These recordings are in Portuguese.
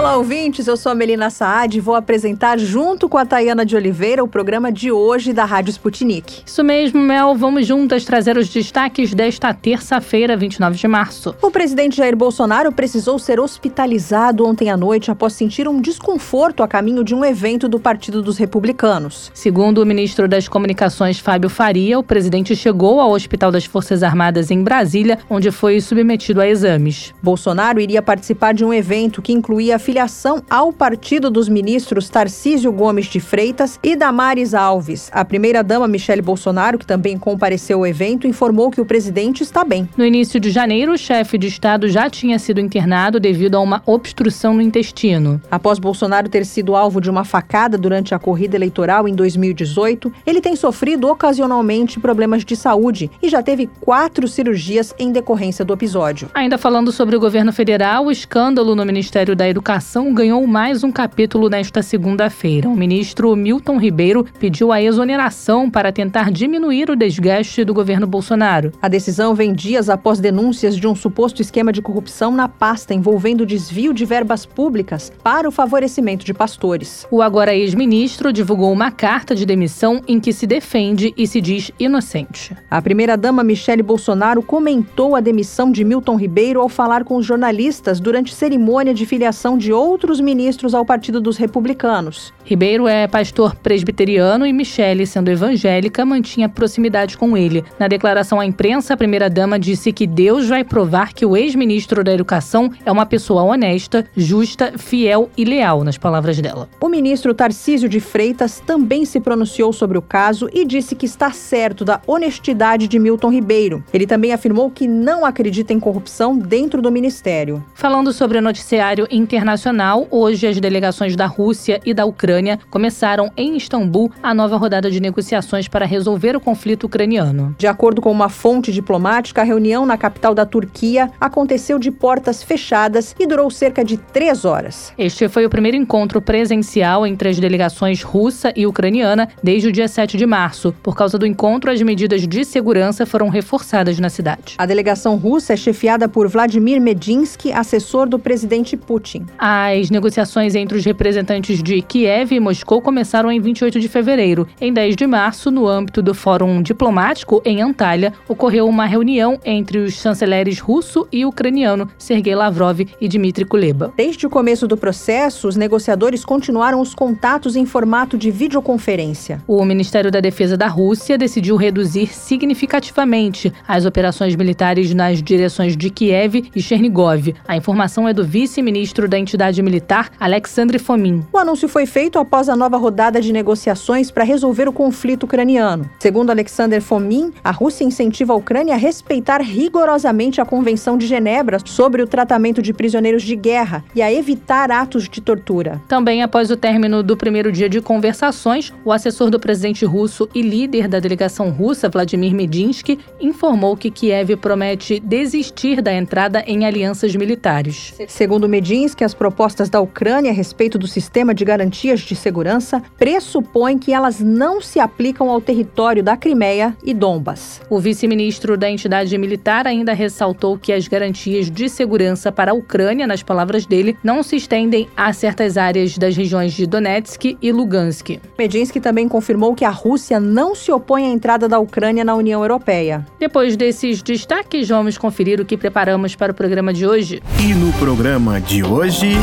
Olá, ouvintes. Eu sou a Melina Saad e vou apresentar, junto com a Tayana de Oliveira, o programa de hoje da Rádio Sputnik. Isso mesmo, Mel. Vamos juntas trazer os destaques desta terça-feira, 29 de março. O presidente Jair Bolsonaro precisou ser hospitalizado ontem à noite após sentir um desconforto a caminho de um evento do Partido dos Republicanos. Segundo o ministro das Comunicações, Fábio Faria, o presidente chegou ao Hospital das Forças Armadas em Brasília, onde foi submetido a exames. Bolsonaro iria participar de um evento que incluía filiação ao partido dos ministros Tarcísio Gomes de Freitas e Damares Alves. A primeira-dama Michele Bolsonaro, que também compareceu ao evento, informou que o presidente está bem. No início de janeiro, o chefe de Estado já tinha sido internado devido a uma obstrução no intestino. Após Bolsonaro ter sido alvo de uma facada durante a corrida eleitoral em 2018, ele tem sofrido ocasionalmente problemas de saúde e já teve quatro cirurgias em decorrência do episódio. Ainda falando sobre o governo federal, o escândalo no Ministério da Educação Educação ganhou mais um capítulo nesta segunda-feira. O ministro Milton Ribeiro pediu a exoneração para tentar diminuir o desgaste do governo Bolsonaro. A decisão vem dias após denúncias de um suposto esquema de corrupção na pasta envolvendo desvio de verbas públicas para o favorecimento de pastores. O agora ex-ministro divulgou uma carta de demissão em que se defende e se diz inocente. A primeira-dama Michele Bolsonaro comentou a demissão de Milton Ribeiro ao falar com os jornalistas durante cerimônia de filiação de outros ministros ao Partido dos Republicanos. Ribeiro é pastor presbiteriano e Michele, sendo evangélica, mantinha proximidade com ele. Na declaração à imprensa, a primeira-dama disse que Deus vai provar que o ex-ministro da Educação é uma pessoa honesta, justa, fiel e leal, nas palavras dela. O ministro Tarcísio de Freitas também se pronunciou sobre o caso e disse que está certo da honestidade de Milton Ribeiro. Ele também afirmou que não acredita em corrupção dentro do ministério. Falando sobre o noticiário internacional, internacional, hoje as delegações da Rússia e da Ucrânia começaram em Istambul a nova rodada de negociações para resolver o conflito ucraniano. De acordo com uma fonte diplomática, a reunião na capital da Turquia aconteceu de portas fechadas e durou cerca de três horas. Este foi o primeiro encontro presencial entre as delegações russa e ucraniana desde o dia 7 de março. Por causa do encontro, as medidas de segurança foram reforçadas na cidade. A delegação russa é chefiada por Vladimir Medinsky, assessor do presidente Putin. As negociações entre os representantes de Kiev e Moscou começaram em 28 de fevereiro. Em 10 de março, no âmbito do Fórum Diplomático em Antalya, ocorreu uma reunião entre os chanceleres russo e ucraniano Sergei Lavrov e Dmitry Kuleba. Desde o começo do processo, os negociadores continuaram os contatos em formato de videoconferência. O Ministério da Defesa da Rússia decidiu reduzir significativamente as operações militares nas direções de Kiev e Chernigov. A informação é do vice-ministro da entidade militar, Alexandre Fomin. O anúncio foi feito após a nova rodada de negociações para resolver o conflito ucraniano. Segundo Alexander Fomin, a Rússia incentiva a Ucrânia a respeitar rigorosamente a Convenção de Genebra sobre o tratamento de prisioneiros de guerra e a evitar atos de tortura. Também após o término do primeiro dia de conversações, o assessor do presidente russo e líder da delegação russa, Vladimir Medinsky, informou que Kiev promete desistir da entrada em alianças militares. Segundo Medinsky, as propostas da Ucrânia a respeito do sistema de garantias de segurança pressupõem que elas não se aplicam ao território da Crimeia e Donbas. O vice-ministro da entidade militar ainda ressaltou que as garantias de segurança para a Ucrânia, nas palavras dele, não se estendem a certas áreas das regiões de Donetsk e Lugansk. Medinsky também confirmou que a Rússia não se opõe à entrada da Ucrânia na União Europeia. Depois desses destaques, vamos conferir o que preparamos para o programa de hoje. E no programa de hoje.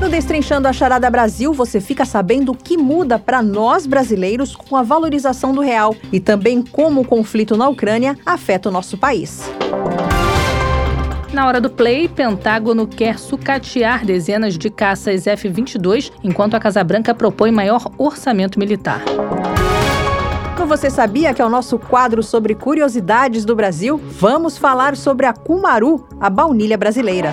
No Destrinchando a Charada Brasil, você fica sabendo o que muda para nós brasileiros com a valorização do real e também como o conflito na Ucrânia afeta o nosso país. Na hora do play, Pentágono quer sucatear dezenas de caças F-22, enquanto a Casa Branca propõe maior orçamento militar. No Você Sabia, que é o nosso quadro sobre curiosidades do Brasil, vamos falar sobre a Cumaru, a baunilha brasileira.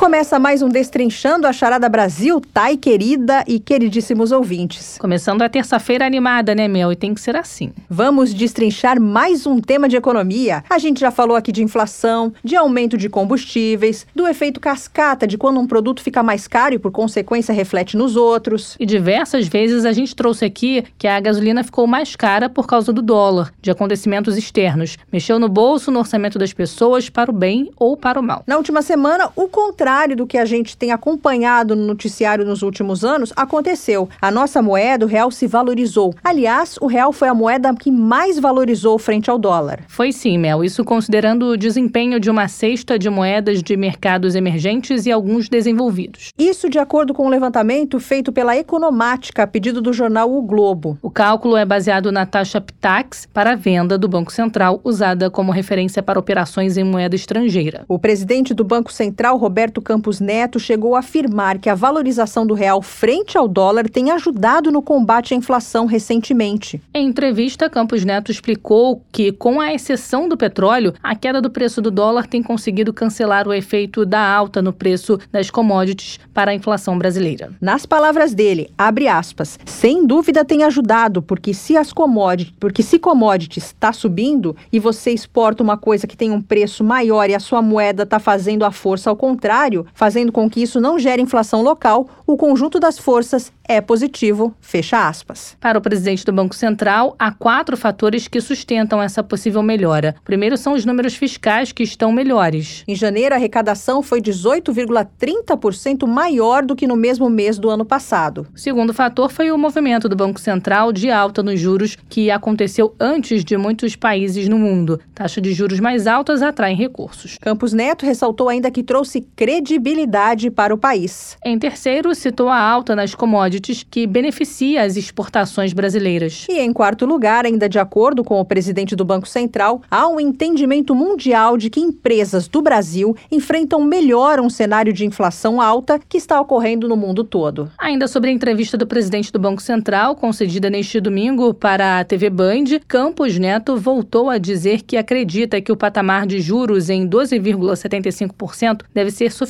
Começa mais um Destrinchando a Charada Brasil, Thay querida e queridíssimos ouvintes. Começando a terça-feira animada, né, Mel? E tem que ser assim. Vamos destrinchar mais um tema de economia. A gente já falou aqui de inflação, de aumento de combustíveis, do efeito cascata de quando um produto fica mais caro e por consequência reflete nos outros. E diversas vezes a gente trouxe aqui que a gasolina ficou mais cara por causa do dólar, de acontecimentos externos. Mexeu no bolso, no orçamento das pessoas, para o bem ou para o mal. Na última semana, o contrário contrário do que a gente tem acompanhado no noticiário nos últimos anos, aconteceu. A nossa moeda, o real, se valorizou. Aliás, o real foi a moeda que mais valorizou frente ao dólar. Foi sim, Mel. Isso considerando o desempenho de uma cesta de moedas de mercados emergentes e alguns desenvolvidos. Isso de acordo com o um levantamento feito pela Economática, a pedido do jornal O Globo. O cálculo é baseado na taxa PTAX para a venda do Banco Central, usada como referência para operações em moeda estrangeira. O presidente do Banco Central, Roberto Roberto Campos Neto chegou a afirmar que a valorização do real frente ao dólar tem ajudado no combate à inflação recentemente. Em entrevista, Campos Neto explicou que, com a exceção do petróleo, a queda do preço do dólar tem conseguido cancelar o efeito da alta no preço das commodities para a inflação brasileira. Nas palavras dele, abre aspas, sem dúvida tem ajudado, porque se as commodities, porque se commodities está subindo e você exporta uma coisa que tem um preço maior e a sua moeda está fazendo a força ao contrário, fazendo com que isso não gere inflação local, o conjunto das forças é positivo, fecha aspas. Para o presidente do Banco Central, há quatro fatores que sustentam essa possível melhora. Primeiro são os números fiscais que estão melhores. Em janeiro, a arrecadação foi 18,30% maior do que no mesmo mês do ano passado. O segundo fator foi o movimento do Banco Central de alta nos juros que aconteceu antes de muitos países no mundo. Taxa de juros mais altas atraem recursos. Campos Neto ressaltou ainda que trouxe credibilidade para o país. Em terceiro, citou a alta nas commodities que beneficia as exportações brasileiras. E em quarto lugar, ainda de acordo com o presidente do Banco Central, há um entendimento mundial de que empresas do Brasil enfrentam melhor um cenário de inflação alta que está ocorrendo no mundo todo. Ainda sobre a entrevista do presidente do Banco Central, concedida neste domingo para a TV Band, Campos Neto voltou a dizer que acredita que o patamar de juros em 12,75% deve ser suficiente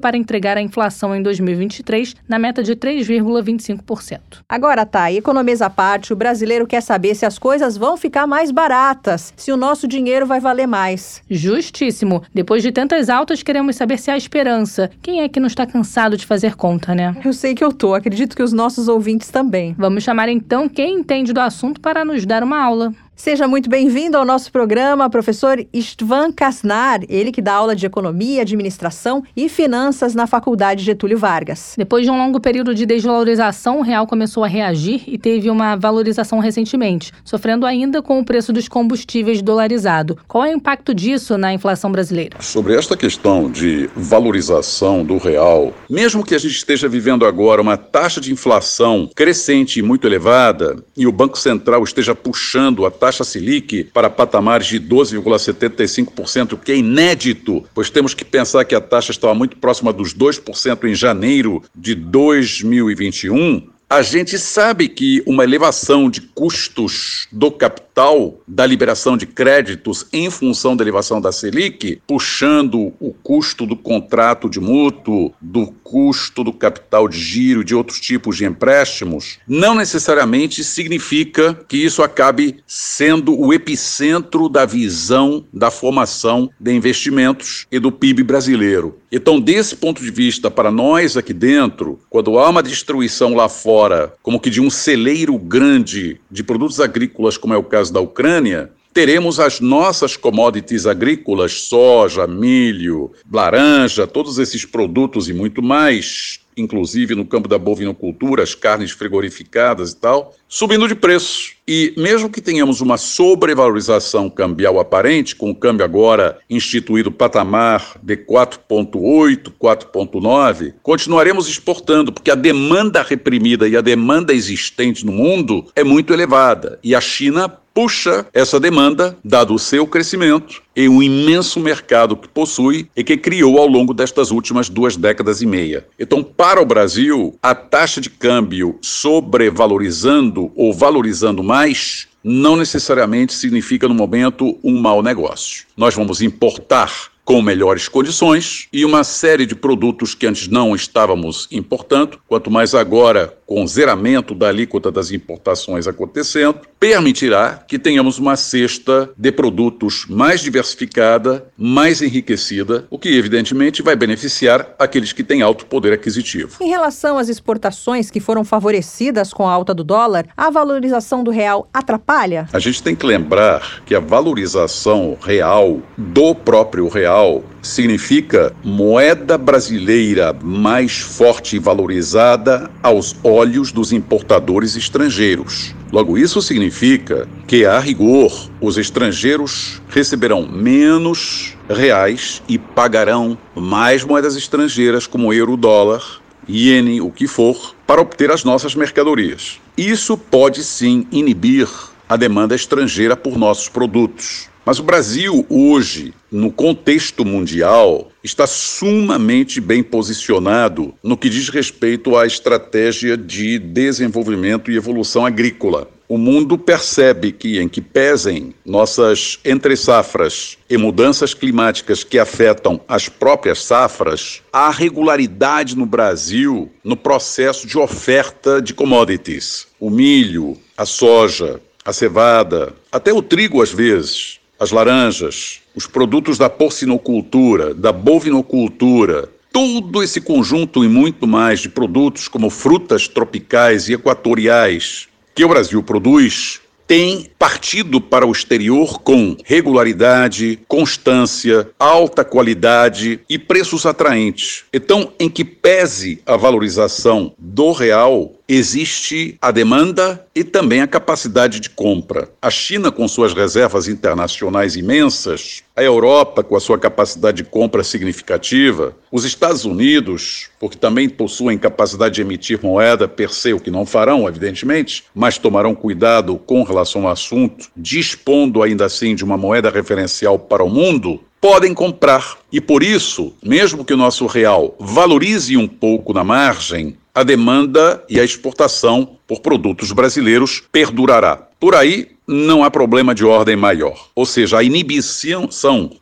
para entregar a inflação em 2023 na meta de 3,25%. 25%. Agora, tá, economia à parte, o brasileiro quer saber se as coisas vão ficar mais baratas, se o nosso dinheiro vai valer mais. Justíssimo. Depois de tantas altas, queremos saber se há esperança. Quem é que não está cansado de fazer conta, né? Eu sei que eu tô, acredito que os nossos ouvintes também. Vamos chamar então quem entende do assunto para nos dar uma aula. Seja muito bem-vindo ao nosso programa, professor Istvan Kasnar, ele que dá aula de Economia, Administração e Finanças na Faculdade Getúlio Vargas. Depois de um longo período de desvalorização, o real começou a reagir e teve uma valorização recentemente, sofrendo ainda com o preço dos combustíveis dolarizado. Qual é o impacto disso na inflação brasileira? Sobre esta questão de valorização do real, mesmo que a gente esteja vivendo agora uma taxa de inflação crescente e muito elevada, e o Banco Central esteja puxando a taxa Selic para patamares de 12,75%, o que é inédito, pois temos que pensar que a taxa estava muito próxima dos 2% em janeiro de 2021. A gente sabe que uma elevação de custos do capital, da liberação de créditos em função da elevação da Selic, puxando o custo do contrato de mútuo, do custo do capital de giro, de outros tipos de empréstimos, não necessariamente significa que isso acabe sendo o epicentro da visão da formação de investimentos e do PIB brasileiro. Então, desse ponto de vista, para nós aqui dentro, quando há uma destruição lá fora, como que de um celeiro grande de produtos agrícolas, como é o caso da Ucrânia, teremos as nossas commodities agrícolas, soja, milho, laranja, todos esses produtos e muito mais, inclusive no campo da bovinocultura, as carnes frigorificadas e tal, subindo de preço. E mesmo que tenhamos uma sobrevalorização cambial aparente, com o câmbio agora instituído patamar de 4,8, 4,9, continuaremos exportando, porque a demanda reprimida e a demanda existente no mundo é muito elevada. E a China puxa essa demanda, dado o seu crescimento e o imenso mercado que possui e que criou ao longo destas últimas duas décadas e meia. Então, para o Brasil, a taxa de câmbio sobrevalorizando ou valorizando mais não necessariamente significa no momento um mau negócio. Nós vamos importar com melhores condições e uma série de produtos que antes não estávamos importando, quanto mais agora com o zeramento da alíquota das importações acontecendo, permitirá que tenhamos uma cesta de produtos mais diversificada, mais enriquecida, o que evidentemente vai beneficiar aqueles que têm alto poder aquisitivo. Em relação às exportações que foram favorecidas com a alta do dólar, a valorização do real atrapalha? A gente tem que lembrar que a valorização real do próprio real significa moeda brasileira mais forte e valorizada aos olhos dos importadores estrangeiros. Logo, isso significa que, a rigor, os estrangeiros receberão menos reais e pagarão mais moedas estrangeiras, como euro, dólar, iene, o que for, para obter as nossas mercadorias. Isso pode sim inibir a demanda estrangeira por nossos produtos. Mas o Brasil, hoje, no contexto mundial, está sumamente bem posicionado no que diz respeito à estratégia de desenvolvimento e evolução agrícola. O mundo percebe que, em que pesem nossas entre-safras e mudanças climáticas que afetam as próprias safras, há regularidade no Brasil no processo de oferta de commodities. O milho, a soja, a cevada, até o trigo às vezes, as laranjas, os produtos da porcinocultura, da bovinocultura, todo esse conjunto e muito mais de produtos como frutas tropicais e equatoriais que o Brasil produz tem partido para o exterior com regularidade, constância, alta qualidade e preços atraentes. Então, em que pese a valorização do real, existe a demanda e também a capacidade de compra. A China, com suas reservas internacionais imensas, a Europa, com a sua capacidade de compra significativa, os Estados Unidos, porque também possuem capacidade de emitir moeda per se, o que não farão, evidentemente, mas tomarão cuidado com relação ao assunto, dispondo ainda assim de uma moeda referencial para o mundo, podem comprar. E por isso, mesmo que o nosso real valorize um pouco na margem, a demanda e a exportação por produtos brasileiros perdurará. Por aí, não há problema de ordem maior. Ou seja, a inibição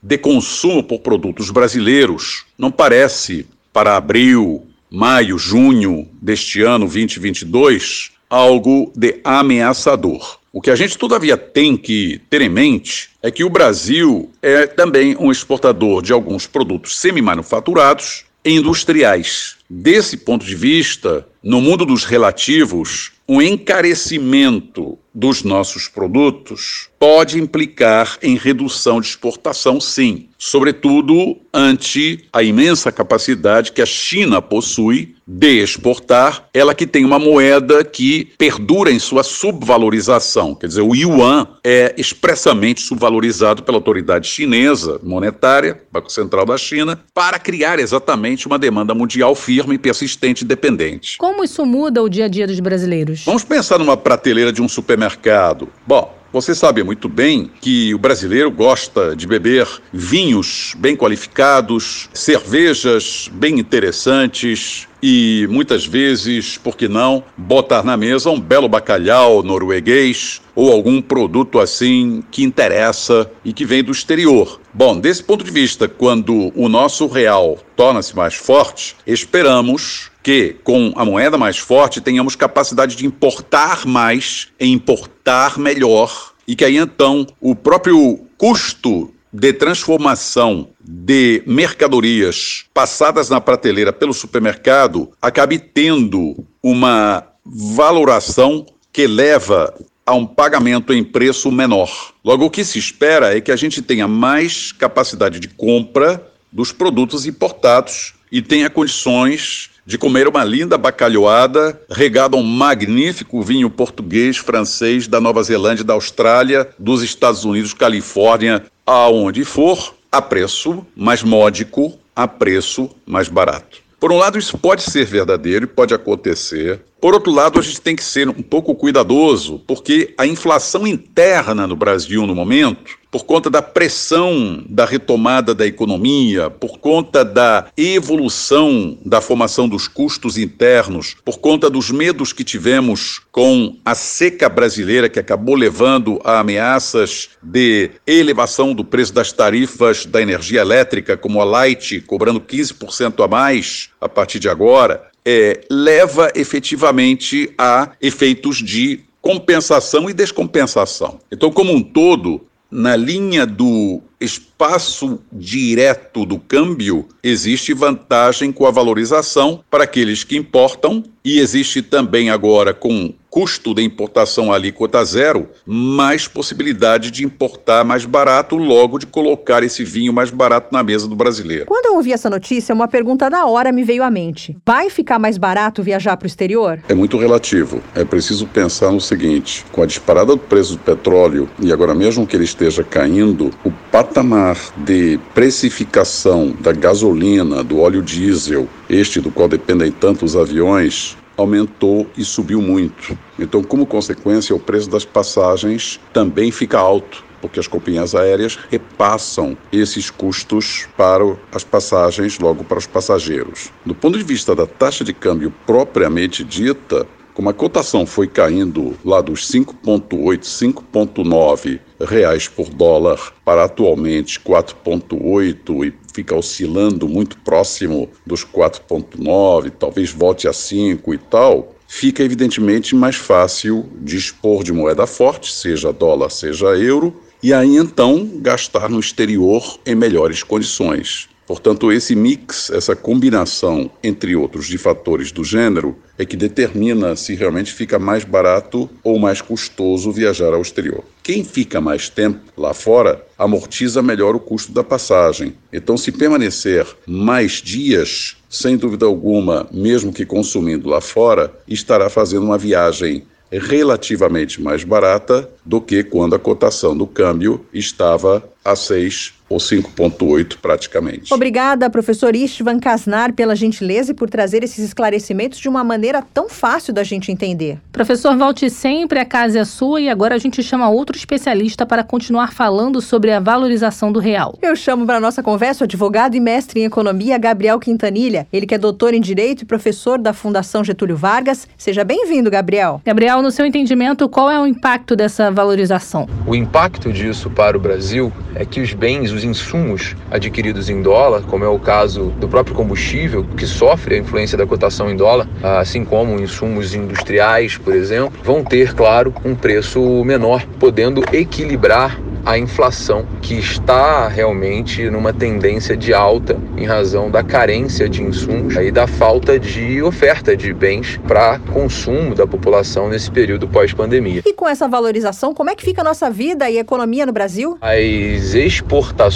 de consumo por produtos brasileiros não parece, para abril, maio, junho deste ano 2022, algo de ameaçador. O que a gente, todavia, tem que ter em mente é que o Brasil é também um exportador de alguns produtos semi-manufатurados industriais. Desse ponto de vista, no mundo dos relativos, um encarecimento dos nossos produtos pode implicar em redução de exportação, sim, sobretudo ante a imensa capacidade que a China possui de exportar, ela que tem uma moeda que perdura em sua subvalorização. Quer dizer, o yuan é expressamente subvalorizado pela autoridade chinesa monetária, Banco Central da China, para criar exatamente uma demanda mundial firme, persistente e dependente. Como isso muda o dia a dia dos brasileiros? Vamos pensar numa prateleira de um supermercado. Bom, você sabe muito bem que o brasileiro gosta de beber vinhos bem qualificados, cervejas bem interessantes e muitas vezes, por que não, botar na mesa um belo bacalhau norueguês ou algum produto assim que interessa e que vem do exterior. Bom, desse ponto de vista, quando o nosso real torna-se mais forte, esperamos que, com a moeda mais forte, tenhamos capacidade de importar mais e importar melhor, e que aí então o próprio custo de transformação de mercadorias passadas na prateleira pelo supermercado acabe tendo uma valoração que leva a um pagamento em preço menor. Logo, o que se espera é que a gente tenha mais capacidade de compra dos produtos importados e tenha condições de comer uma linda bacalhoada regada a um magnífico vinho português, francês, da Nova Zelândia, da Austrália, dos Estados Unidos, Califórnia, aonde for, a preço mais módico, a preço mais barato. Por um lado, isso pode ser verdadeiro e pode acontecer. Por outro lado, a gente tem que ser um pouco cuidadoso, porque a inflação interna no Brasil no momento por conta da pressão da retomada da economia, por conta da evolução da formação dos custos internos, por conta dos medos que tivemos com a seca brasileira, que acabou levando a ameaças de elevação do preço das tarifas da energia elétrica, como a Light, cobrando 15% a mais a partir de agora, é, leva efetivamente a efeitos de compensação e descompensação. Então, como um todo, na linha do espaço direto do câmbio, existe vantagem com a valorização para aqueles que importam e existe também agora com custo de importação alíquota zero, mais possibilidade de importar mais barato, logo de colocar esse vinho mais barato na mesa do brasileiro. Quando eu ouvi essa notícia, uma pergunta da hora me veio à mente. Vai ficar mais barato viajar para o exterior? É muito relativo. É preciso pensar no seguinte: com a disparada do preço do petróleo e agora mesmo que ele esteja caindo, o patamar de precificação da gasolina, do óleo diesel, este do qual dependem tanto os aviões, aumentou e subiu muito. Então, como consequência, o preço das passagens também fica alto porque as companhias aéreas repassam esses custos para as passagens, logo para os passageiros. Do ponto de vista da taxa de câmbio propriamente dita, como a cotação foi caindo lá dos 5,8, 5,9 reais por dólar para atualmente 4,8 e fica oscilando muito próximo dos 4,9, talvez volte a 5 e tal, fica evidentemente mais fácil dispor de moeda forte, seja dólar, seja euro, e aí então gastar no exterior em melhores condições. Portanto, esse mix, essa combinação, entre outros, de fatores do gênero, é que determina se realmente fica mais barato ou mais custoso viajar ao exterior. Quem fica mais tempo lá fora amortiza melhor o custo da passagem. Então, se permanecer mais dias, sem dúvida alguma, mesmo que consumindo lá fora, estará fazendo uma viagem relativamente mais barata do que quando a cotação do câmbio estava a 6 ou 5,8 praticamente. Obrigada, professor Istvan Kasnar, pela gentileza e por trazer esses esclarecimentos de uma maneira tão fácil da gente entender. Professor, volte sempre, a casa é sua e agora a gente chama outro especialista para continuar falando sobre a valorização do real. Eu chamo para a nossa conversa o advogado e mestre em economia Gabriel Quintanilha, ele que é doutor em direito e professor da Fundação Getúlio Vargas. Seja bem-vindo, Gabriel. Gabriel, no seu entendimento, qual é o impacto dessa valorização? O impacto disso para o Brasil é que os bens, os insumos adquiridos em dólar, como é o caso do próprio combustível, que sofre a influência da cotação em dólar, assim como insumos industriais, por exemplo, vão ter, claro, um preço menor, podendo equilibrar a inflação, que está realmente numa tendência de alta em razão da carência de insumos e da falta de oferta de bens para consumo da população nesse período pós-pandemia. E com essa valorização, como é que fica a nossa vida e a economia no Brasil? As exportações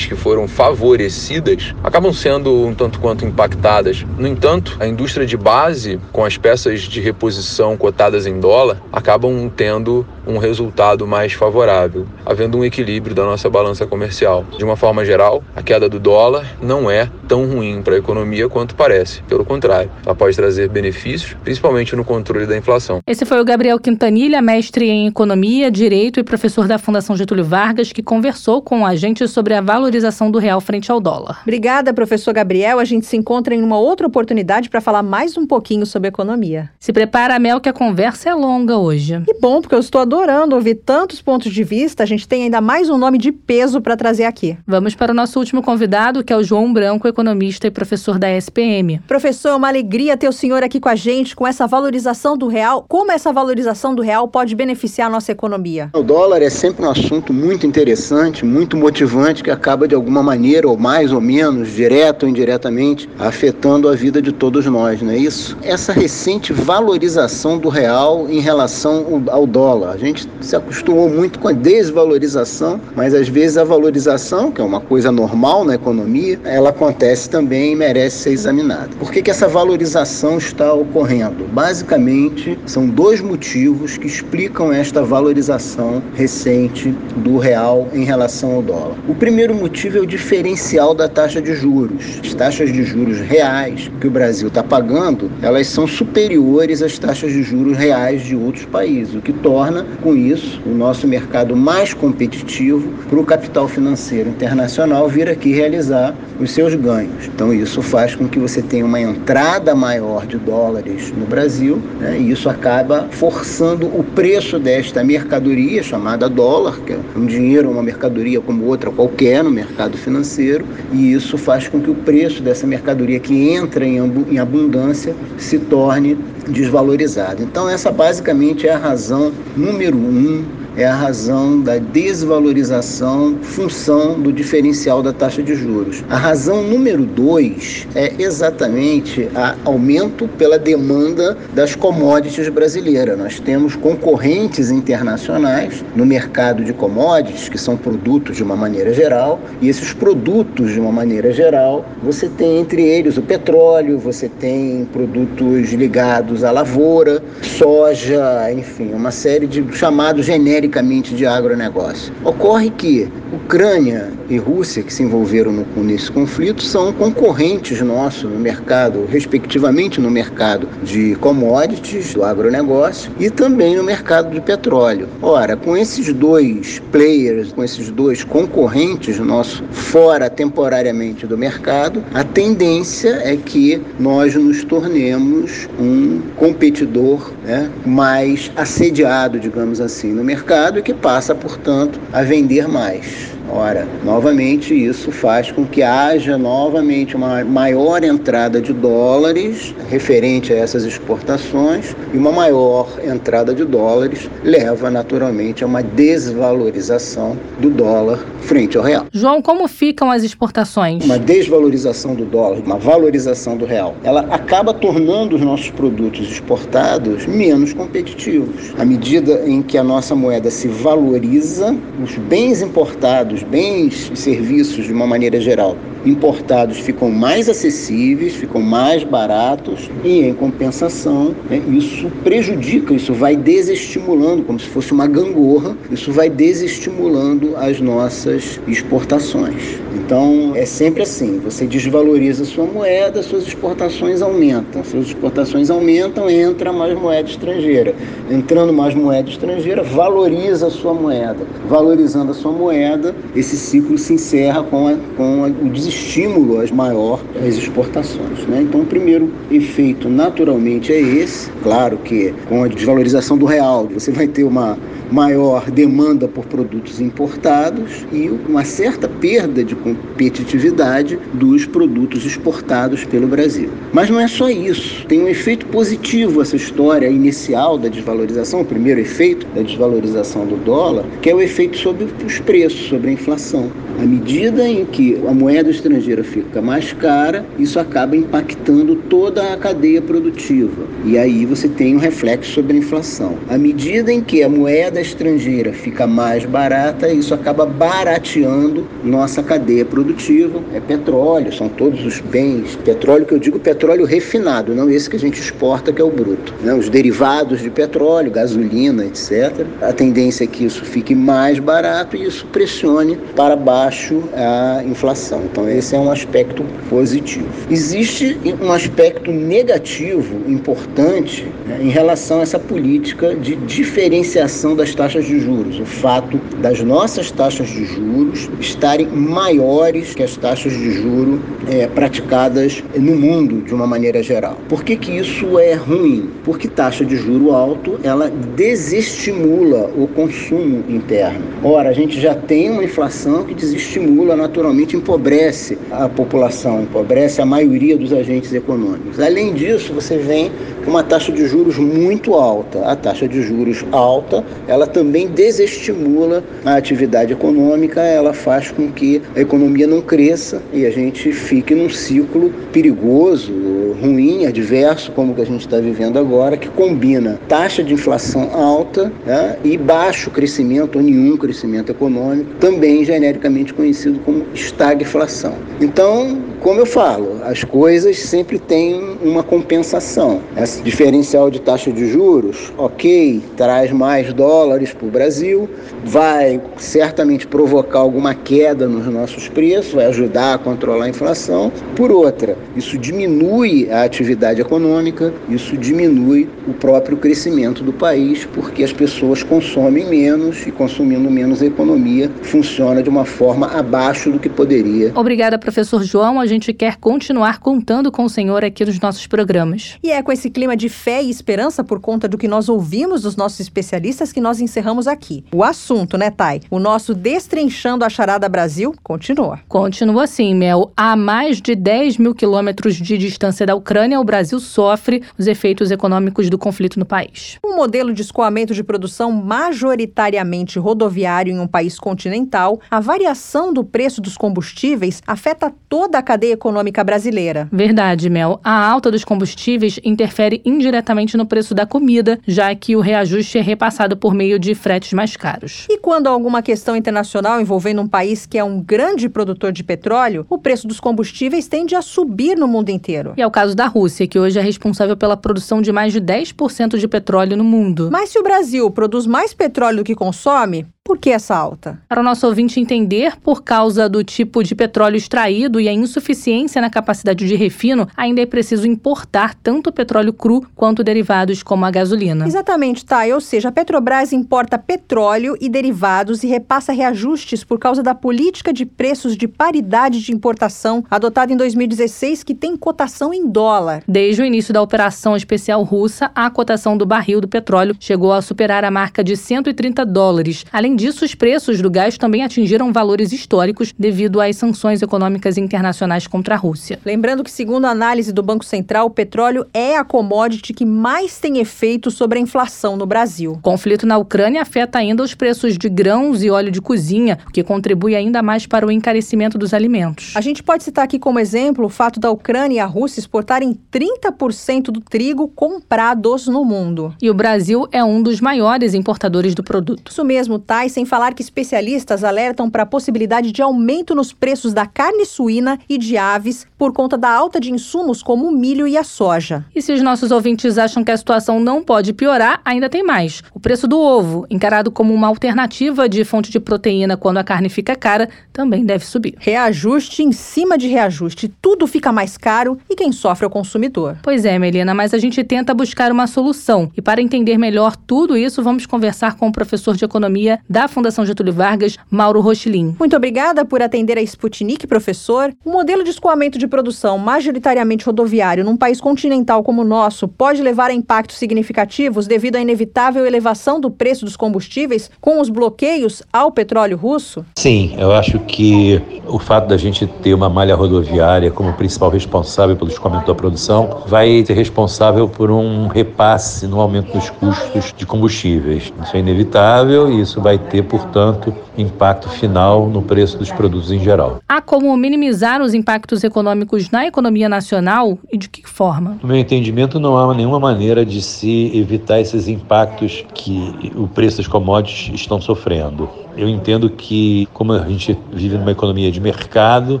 que foram favorecidas acabam sendo um tanto quanto impactadas. No entanto, a indústria de base, com as peças de reposição cotadas em dólar, acabam tendo um resultado mais favorável, havendo um equilíbrio da nossa balança comercial. De uma forma geral, a queda do dólar não é tão ruim para a economia quanto parece. Pelo contrário, ela pode trazer benefícios, principalmente no controle da inflação. Esse foi o Gabriel Quintanilha, mestre em economia, direito e professor da Fundação Getúlio Vargas, que conversou com a gente sobre a valorização do real frente ao dólar. Obrigada, professor Gabriel. A gente se encontra em uma outra oportunidade para falar mais um pouquinho sobre economia. Se prepara, Mel, que a conversa é longa hoje. Que bom, porque eu estou adorando ouvir tantos pontos de vista. A gente tem ainda mais um nome de peso para trazer aqui. Vamos para o nosso último convidado, que é o João Branco, economista e professor da SPM. Professor, é uma alegria ter o senhor aqui com a gente, com essa valorização do real. Como essa valorização do real pode beneficiar a nossa economia? O dólar é sempre um assunto muito interessante, muito motivante, que acaba de alguma maneira, ou mais ou menos, direto ou indiretamente, afetando a vida de todos nós, não é isso? Essa recente valorização do real em relação ao dólar. A gente se acostumou muito com a desvalorização, mas às vezes a valorização, que é uma coisa normal na economia, ela acontece também e merece ser examinada. Por que, que essa valorização está ocorrendo? Basicamente, são dois motivos que explicam esta valorização recente do real em relação ao dólar. O primeiro motivo é o diferencial da taxa de juros. As taxas de juros reais que o Brasil está pagando, elas são superiores às taxas de juros reais de outros países, o que torna com isso, o nosso mercado mais competitivo para o capital financeiro internacional vir aqui realizar os seus ganhos. Então, isso faz com que você tenha uma entrada maior de dólares no Brasil, né? e isso acaba forçando o preço desta mercadoria, chamada dólar, que é um dinheiro, uma mercadoria como outra qualquer no mercado financeiro, e isso faz com que o preço dessa mercadoria que entra em abundância se torne desvalorizado. Então, essa basicamente é a razão número um é a razão da desvalorização função do diferencial da taxa de juros. A razão número dois é exatamente o aumento pela demanda das commodities brasileiras. Nós temos concorrentes internacionais no mercado de commodities, que são produtos de uma maneira geral, e esses produtos, de uma maneira geral, você tem entre eles o petróleo, você tem produtos ligados à lavoura, soja, enfim, uma série de chamados genéricos genericamente de agronegócio. Ocorre que Ucrânia e Rússia, que se envolveram no, nesse conflito, são concorrentes nossos no mercado, respectivamente no mercado de commodities, do agronegócio, e também no mercado de petróleo. Ora, com esses dois players, com esses dois concorrentes nossos fora temporariamente do mercado, a tendência é que nós nos tornemos um competidor né, mais assediado, digamos assim, no mercado mercado e que passa, portanto, a vender mais. Ora, novamente, isso faz com que haja novamente uma maior entrada de dólares referente a essas exportações e uma maior entrada de dólares leva naturalmente a uma desvalorização do dólar frente ao real. João, como ficam as exportações? Uma desvalorização do dólar, uma valorização do real, ela acaba tornando os nossos produtos exportados menos competitivos. À medida em que a nossa moeda se valoriza, os bens importados os bens e serviços de uma maneira geral importados ficam mais acessíveis, ficam mais baratos e, em compensação, né, isso prejudica, isso vai desestimulando, como se fosse uma gangorra, isso vai desestimulando as nossas exportações. Então, é sempre assim: você desvaloriza sua moeda, suas exportações aumentam. Suas exportações aumentam, entra mais moeda estrangeira. Entrando mais moeda estrangeira, valoriza a sua moeda. Valorizando a sua moeda, esse ciclo se encerra com, a, com a, o desestímulo estímulo às maior as exportações. Né? Então, o primeiro efeito naturalmente é esse. Claro que com a desvalorização do real, você vai ter uma maior demanda por produtos importados e uma certa perda de competitividade dos produtos exportados pelo Brasil. Mas não é só isso. Tem um efeito positivo essa história inicial da desvalorização, o primeiro efeito da desvalorização do dólar, que é o efeito sobre os preços, sobre a inflação. À medida em que a moeda estrangeira fica mais cara, isso acaba impactando toda a cadeia produtiva. E aí você tem um reflexo sobre a inflação. À medida em que a moeda estrangeira fica mais barata, isso acaba barateando nossa cadeia produtiva. É petróleo, são todos os bens. Petróleo que eu digo petróleo refinado, não esse que a gente exporta, que é o bruto. Né? Os derivados de petróleo, gasolina, etc. A tendência é que isso fique mais barato e isso pressione para baixo a inflação. Então, esse é um aspecto positivo. Existe um aspecto negativo importante né, em relação a essa política de diferenciação das taxas de juros. O fato das nossas taxas de juros estarem maiores que as taxas de juros é, praticadas no mundo de uma maneira geral. Por que, que isso é ruim? Porque taxa de juro alto ela desestimula o consumo interno. Ora, a gente já tem uma inflação que desestimula naturalmente, empobrece a população, empobrece a maioria dos agentes econômicos. Além disso, você vem com uma taxa de juros muito alta. A taxa de juros alta, ela também desestimula a atividade econômica, ela faz com que a economia não cresça e a gente fique num ciclo perigoso, ruim, adverso, como que a gente está vivendo agora, que combina taxa de inflação alta né, e baixo crescimento ou nenhum crescimento econômico, também genericamente conhecido como estagflação. Então, como eu falo, as coisas sempre têm uma compensação. Esse diferencial de taxa de juros, ok, traz mais dólares para o Brasil, vai certamente provocar alguma queda nos nossos preços, vai ajudar a controlar a inflação. Por outra, isso diminui a atividade econômica, isso diminui o próprio crescimento do país, porque as pessoas consomem menos e consumindo menos a economia funciona de uma forma abaixo do que poderia. Obrigada, professor João. A gente quer continuar contando com o senhor aqui nos nossos programas. E é com esse clima de fé e esperança por conta do que nós ouvimos dos nossos especialistas que nós encerramos aqui. O assunto, né, Thay? O nosso Destrinchando a Charada Brasil continua. Continua assim, Mel. Há mais de 10 mil quilômetros de distância da Ucrânia, o Brasil sofre os efeitos econômicos do conflito no país. Um modelo de escoamento de produção majoritariamente rodoviário em um país continental, a variação do preço dos combustíveis afeta toda a cadeia econômica brasileira. Verdade, Mel. A alta dos combustíveis interfere indiretamente no preço da comida, já que o reajuste é repassado por meio de fretes mais caros. E quando há alguma questão internacional envolvendo um país que é um grande produtor de petróleo, o preço dos combustíveis tende a subir no mundo inteiro. E é o caso da Rússia, que hoje é responsável pela produção de mais de 10% de petróleo no mundo. Mas se o Brasil produz mais petróleo do que consome, por que essa alta? Para o nosso ouvinte entender, por causa do tipo de petróleo extraído e a insuficiência na capacidade de refino, ainda é preciso importar tanto petróleo cru quanto derivados como a gasolina. Exatamente, tá. Ou seja, a Petrobras importa petróleo e derivados e repassa reajustes por causa da política de preços de paridade de importação adotada em 2016, que tem cotação em dólar. Desde o início da operação especial russa, a cotação do barril do petróleo chegou a superar a marca de 130 dólares. Além disso, os preços do gás também atingiram valores históricos devido às sanções econômicas internacionais contra a Rússia. Lembrando que, segundo a análise do Banco Central, o petróleo é a commodity que mais tem efeito sobre a inflação no Brasil. O conflito na Ucrânia afeta ainda os preços de grãos e óleo de cozinha, o que contribui ainda mais para o encarecimento dos alimentos. A gente pode citar aqui como exemplo o fato da Ucrânia e a Rússia exportarem 30% do trigo comprados no mundo. E o Brasil é um dos maiores importadores do produto. Isso mesmo, tá? Sem falar que especialistas alertam para a possibilidade de aumento nos preços da carne suína e de aves por conta da alta de insumos como o milho e a soja. E se os nossos ouvintes acham que a situação não pode piorar, ainda tem mais. O preço do ovo, encarado como uma alternativa de fonte de proteína quando a carne fica cara, também deve subir. Reajuste em cima de reajuste, tudo fica mais caro e quem sofre é o consumidor. Pois é, Melina, mas a gente tenta buscar uma solução. E para entender melhor tudo isso, vamos conversar com o professor de economia da Fundação Getúlio Vargas, Mauro Rochlin. Muito obrigada por atender a Sputnik, professor. O modelo de escoamento de produção majoritariamente rodoviário num país continental como o nosso pode levar a impactos significativos devido à inevitável elevação do preço dos combustíveis com os bloqueios ao petróleo russo? Sim, eu acho que o fato da gente ter uma malha rodoviária como principal responsável pelo escoamento da produção vai ser responsável por um repasse no aumento dos custos de combustíveis. Isso é inevitável e isso vai ter, portanto, impacto final no preço dos produtos em geral. Há como minimizar os impactos econômicos na economia nacional e de que forma? No meu entendimento, não há nenhuma maneira de se evitar esses impactos que o preço das commodities estão sofrendo. Eu entendo que, como a gente vive numa economia de mercado,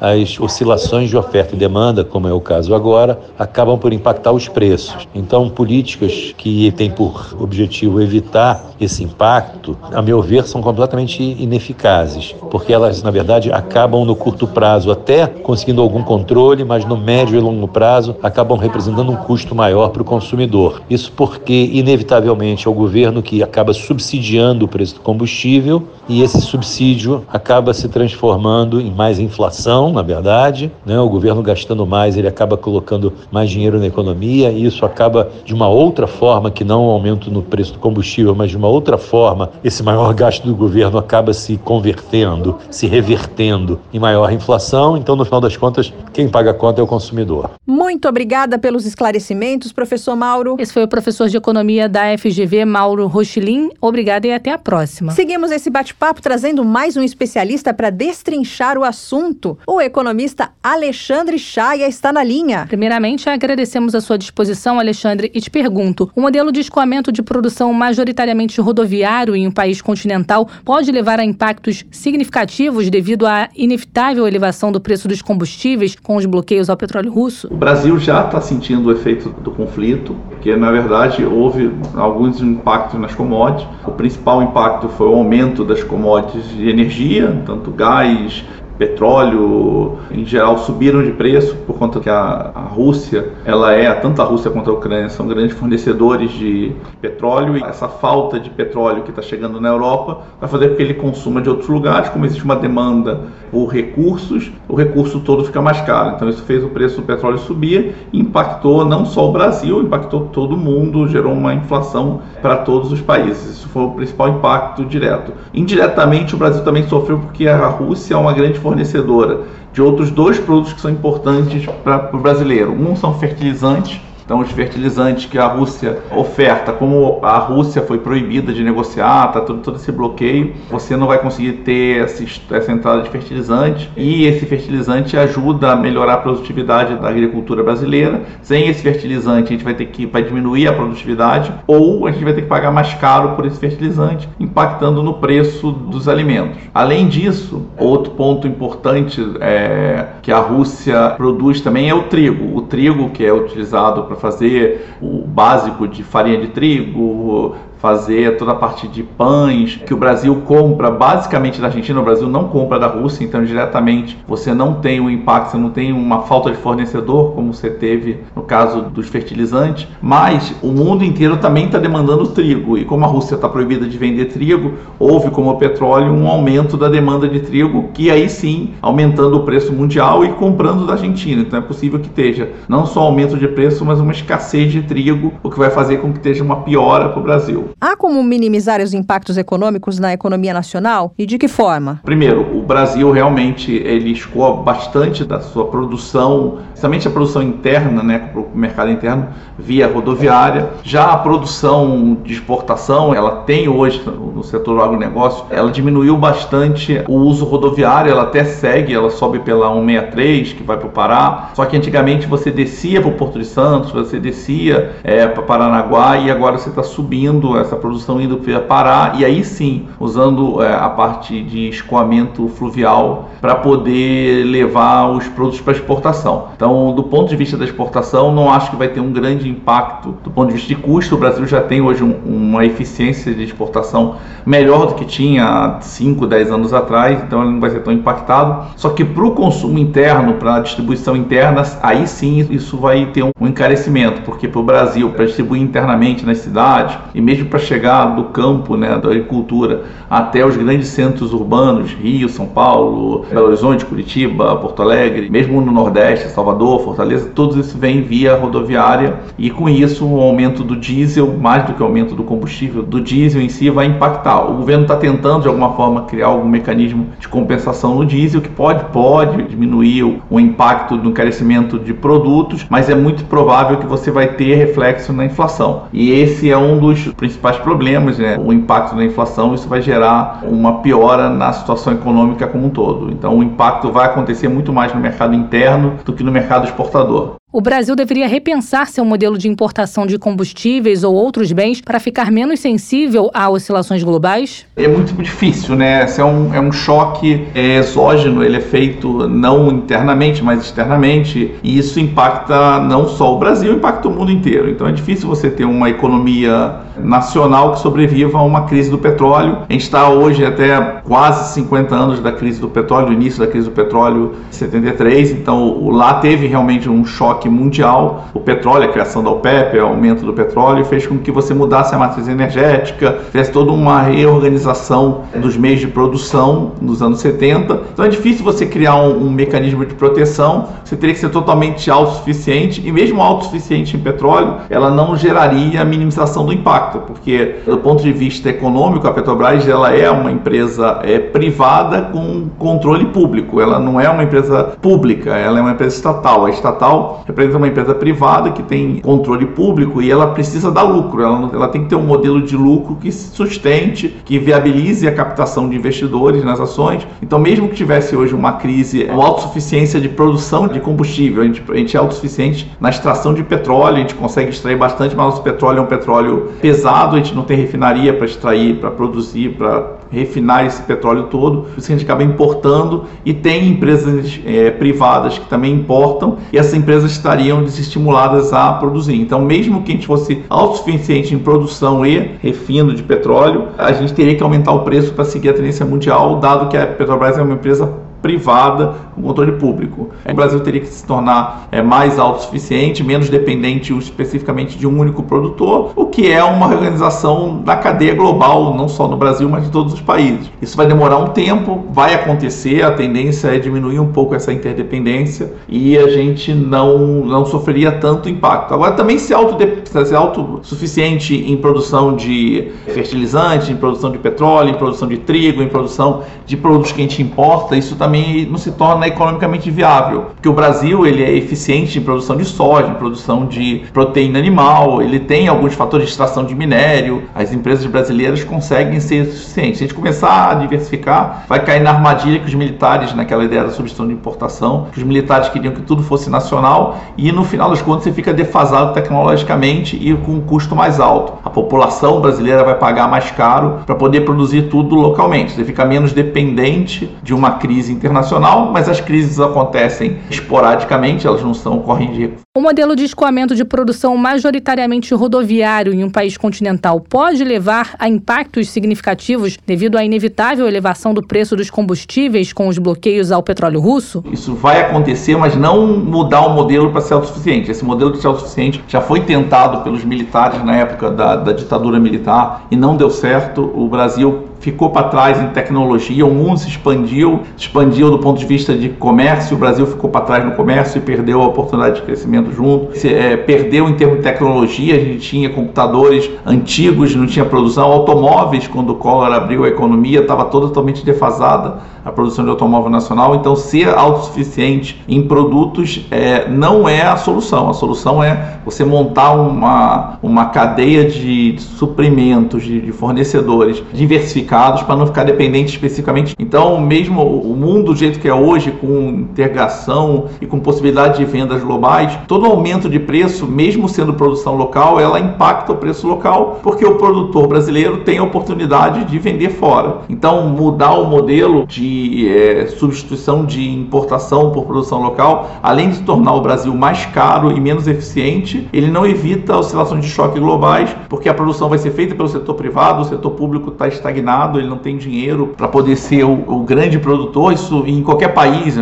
as oscilações de oferta e demanda, como é o caso agora, acabam por impactar os preços. Então, políticas que têm por objetivo evitar esse impacto, a meu ver, são completamente ineficazes, porque elas, na verdade, acabam no curto prazo até conseguindo algum controle, mas no médio e longo prazo acabam representando um custo maior para o consumidor. Isso porque, inevitavelmente, é o governo que acaba subsidiando o preço do combustível e esse subsídio acaba se transformando em mais inflação, na verdade. Né? O governo gastando mais, ele acaba colocando mais dinheiro na economia e isso acaba de uma outra forma, que não um aumento no preço do combustível, mas de uma outra forma, esse maior gasto do governo acaba se convertendo, se revertendo em maior inflação. Então, no final das contas, quem paga a conta é o consumidor. Muito obrigada pelos esclarecimentos, professor Mauro. Esse foi o professor de economia da FGV, Mauro Rochlin. Obrigada e até a próxima. Seguimos esse bate-papo trazendo mais um especialista para destrinchar o assunto. O economista Alexandre Chaia está na linha. Primeiramente, agradecemos a sua disposição, Alexandre, e te pergunto: o modelo de escoamento de produção majoritariamente rodoviário em um país continental pode levar a impactos significativos devido à inevitável elevação do preço dos combustíveis com os bloqueios ao petróleo russo? O Brasil já está sentindo o efeito do conflito, porque na verdade houve alguns impactos nas commodities. O principal impacto foi o aumento das commodities de energia, tanto gás, petróleo, em geral, subiram de preço por conta que a, a Rússia, ela é, tanto a Rússia quanto a Ucrânia, são grandes fornecedores de petróleo e essa falta de petróleo que está chegando na Europa vai fazer com que ele consuma de outros lugares, como existe uma demanda por recursos, o recurso todo fica mais caro. Então isso fez o preço do petróleo subir, impactou não só o Brasil, impactou todo mundo, gerou uma inflação para todos os países. Isso foi o principal impacto direto. Indiretamente o Brasil também sofreu porque a Rússia é uma grande fornecedora de outros dois produtos que são importantes para o brasileiro. Um são fertilizantes então, os fertilizantes que a Rússia oferta, como a Rússia foi proibida de negociar, tá todo, todo esse bloqueio, você não vai conseguir ter essa, essa entrada de fertilizante e esse fertilizante ajuda a melhorar a produtividade da agricultura brasileira. Sem esse fertilizante, a gente vai ter que vai diminuir a produtividade ou a gente vai ter que pagar mais caro por esse fertilizante, impactando no preço dos alimentos. Além disso, outro ponto importante é, que a Rússia produz também é o trigo. O trigo que é utilizado para fazer o básico de farinha de trigo, fazer toda a parte de pães que o Brasil compra basicamente da Argentina, o Brasil não compra da Rússia, então diretamente você não tem um impacto, você não tem uma falta de fornecedor como você teve no caso dos fertilizantes, mas o mundo inteiro também está demandando trigo e como a Rússia está proibida de vender trigo, houve como o petróleo um aumento da demanda de trigo que aí sim aumentando o preço mundial e comprando da Argentina, então é possível que esteja não só aumento de preço, mas uma escassez de trigo, o que vai fazer com que esteja uma piora para o Brasil. Há como minimizar os impactos econômicos na economia nacional e de que forma? Primeiro, o Brasil realmente ele escoa bastante da sua produção, principalmente a produção interna, né, para o mercado interno, via rodoviária. Já a produção de exportação, ela tem hoje no setor do agronegócio, ela diminuiu bastante o uso rodoviário, ela até segue, ela sobe pela 163, que vai para o Pará. Só que antigamente você descia para o Porto de Santos, você descia é, para Paranaguá e agora você está subindo essa produção indo para Pará e aí sim usando é, a parte de escoamento fluvial para poder levar os produtos para exportação. Então, do ponto de vista da exportação, não acho que vai ter um grande impacto do ponto de vista de custo. O Brasil já tem hoje um, uma eficiência de exportação melhor do que tinha há 5, 10 anos atrás, então ele não vai ser tão impactado. Só que para o consumo interno, para a distribuição interna, aí sim isso vai ter um encarecimento, porque para o Brasil, para distribuir internamente nas cidades e mesmo para chegar do campo, né, da agricultura, até os grandes centros urbanos, Rio, São Paulo, Belo Horizonte, Curitiba, Porto Alegre, mesmo no Nordeste, Salvador, Fortaleza, todos isso vem via rodoviária e com isso o aumento do diesel, mais do que o aumento do combustível, do diesel em si vai impactar. O governo está tentando de alguma forma criar algum mecanismo de compensação no diesel que pode, pode diminuir o, o impacto do encarecimento de produtos, mas é muito provável que você vai ter reflexo na inflação. E esse é um dos principais problemas, né? O impacto da inflação, isso vai gerar uma piora na situação econômica como um todo. Então, o impacto vai acontecer muito mais no mercado interno do que no mercado exportador. O Brasil deveria repensar seu modelo de importação de combustíveis ou outros bens para ficar menos sensível a oscilações globais? É muito difícil, né? Esse é um, é um choque é, exógeno, ele é feito não internamente, mas externamente, e isso impacta não só o Brasil, impacta o mundo inteiro. Então é difícil você ter uma economia nacional que sobreviva a uma crise do petróleo. A gente está hoje até quase 50 anos da crise do petróleo, do início da crise do petróleo, 73, então lá teve realmente um choque choque mundial. O petróleo, a criação da OPEP, o aumento do petróleo, fez com que você mudasse a matriz energética, fez toda uma reorganização dos meios de produção nos anos 70. Então é difícil você criar um, um mecanismo de proteção, você teria que ser totalmente autossuficiente, e mesmo autossuficiente em petróleo, ela não geraria a minimização do impacto, porque do ponto de vista econômico, a Petrobras ela é uma empresa é, privada com controle público, ela não é uma empresa pública, ela é uma empresa estatal. A estatal representa uma empresa privada que tem controle público e ela precisa dar lucro. Ela, ela tem que ter um modelo de lucro que sustente, que viabilize a captação de investidores nas ações. Então, mesmo que tivesse hoje uma crise, uma autossuficiência de produção de combustível, a gente, a gente é autossuficiente na extração de petróleo, a gente consegue extrair bastante, mas nosso petróleo é um petróleo pesado, a gente não tem refinaria para extrair, para produzir, para refinar esse petróleo todo, a gente acaba importando e tem empresas é, privadas que também importam e essas empresas estariam desestimuladas a produzir. Então, mesmo que a gente fosse autossuficiente em produção e refino de petróleo, a gente teria que aumentar o preço para seguir a tendência mundial, dado que a Petrobras é uma empresa privada com controle público. O Brasil teria que se tornar é, mais autossuficiente, menos dependente especificamente de um único produtor, o que é uma organização da cadeia global, não só no Brasil, mas de todos os países. Isso vai demorar um tempo, vai acontecer, a tendência é diminuir um pouco essa interdependência e a gente não, não sofreria tanto impacto. Agora, também ser, auto, ser autossuficiente em produção de fertilizante, em produção de petróleo, em produção de trigo, em produção de produtos que a gente importa, isso também não se torna economicamente viável, porque o Brasil ele é eficiente em produção de soja, em produção de proteína animal, ele tem alguns fatores de extração de minério, as empresas brasileiras conseguem ser suficientes. Se a gente começar a diversificar, vai cair na armadilha que os militares, naquela ideia da substituição de importação, que os militares queriam que tudo fosse nacional e no final das contas você fica defasado tecnologicamente e com um custo mais alto. A população brasileira vai pagar mais caro para poder produzir tudo localmente. Você fica menos dependente de uma crise internacional, mas as crises acontecem esporadicamente, elas não são correndo de o modelo de escoamento de produção majoritariamente rodoviário em um país continental pode levar a impactos significativos devido à inevitável elevação do preço dos combustíveis com os bloqueios ao petróleo russo? Isso vai acontecer, mas não mudar o modelo para ser autossuficiente. Esse modelo de ser autossuficiente já foi tentado pelos militares na época da, da ditadura militar e não deu certo. O Brasil ficou para trás em tecnologia, o mundo se expandiu, expandiu do ponto de vista de comércio, o Brasil ficou para trás no comércio e perdeu a oportunidade de crescimento junto, se, é, perdeu em termos de tecnologia, a gente tinha computadores antigos, não tinha produção, automóveis, quando o Collor abriu a economia, estava totalmente defasada a produção de automóvel nacional, então ser autossuficiente em produtos é, não é a solução, a solução é você montar uma, uma cadeia de suprimentos, de, de fornecedores diversificados para não ficar dependente especificamente. Então, mesmo o mundo do jeito que é hoje, com integração e com possibilidade de vendas globais, todo aumento de preço, mesmo sendo produção local, ela impacta o preço local, porque o produtor brasileiro tem a oportunidade de vender fora. Então, mudar o modelo de é, substituição de importação por produção local, além de tornar o Brasil mais caro e menos eficiente, ele não evita oscilações de choque globais, porque a produção vai ser feita pelo setor privado, o setor público está estagnado ele não tem dinheiro para poder ser o, o, grande produtor. Isso em qualquer país,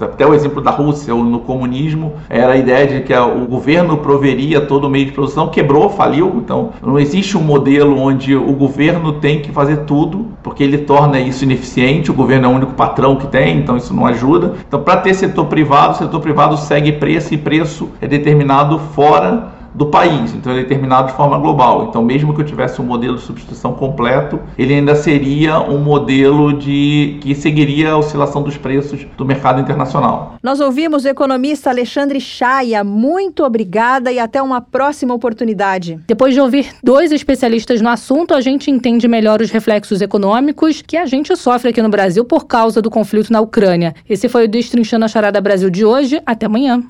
até o exemplo da Rússia, no comunismo, era a ideia de que o governo proveria todo o meio de produção, quebrou, faliu. Então não existe um modelo onde o governo tem que fazer tudo, porque ele torna isso ineficiente. O governo é o único patrão que tem, então isso não ajuda. Então, para ter setor privado, o setor privado segue preço e preço é determinado fora do país, então ele é determinado de forma global. Então, mesmo que eu tivesse um modelo de substituição completo, ele ainda seria um modelo de que seguiria a oscilação dos preços do mercado internacional. Nós ouvimos o economista Alexandre Chaia. Muito obrigada e até uma próxima oportunidade. Depois de ouvir dois especialistas no assunto, a gente entende melhor os reflexos econômicos que a gente sofre aqui no Brasil por causa do conflito na Ucrânia. Esse foi o Destrinchando a Charada Brasil de hoje. Até amanhã.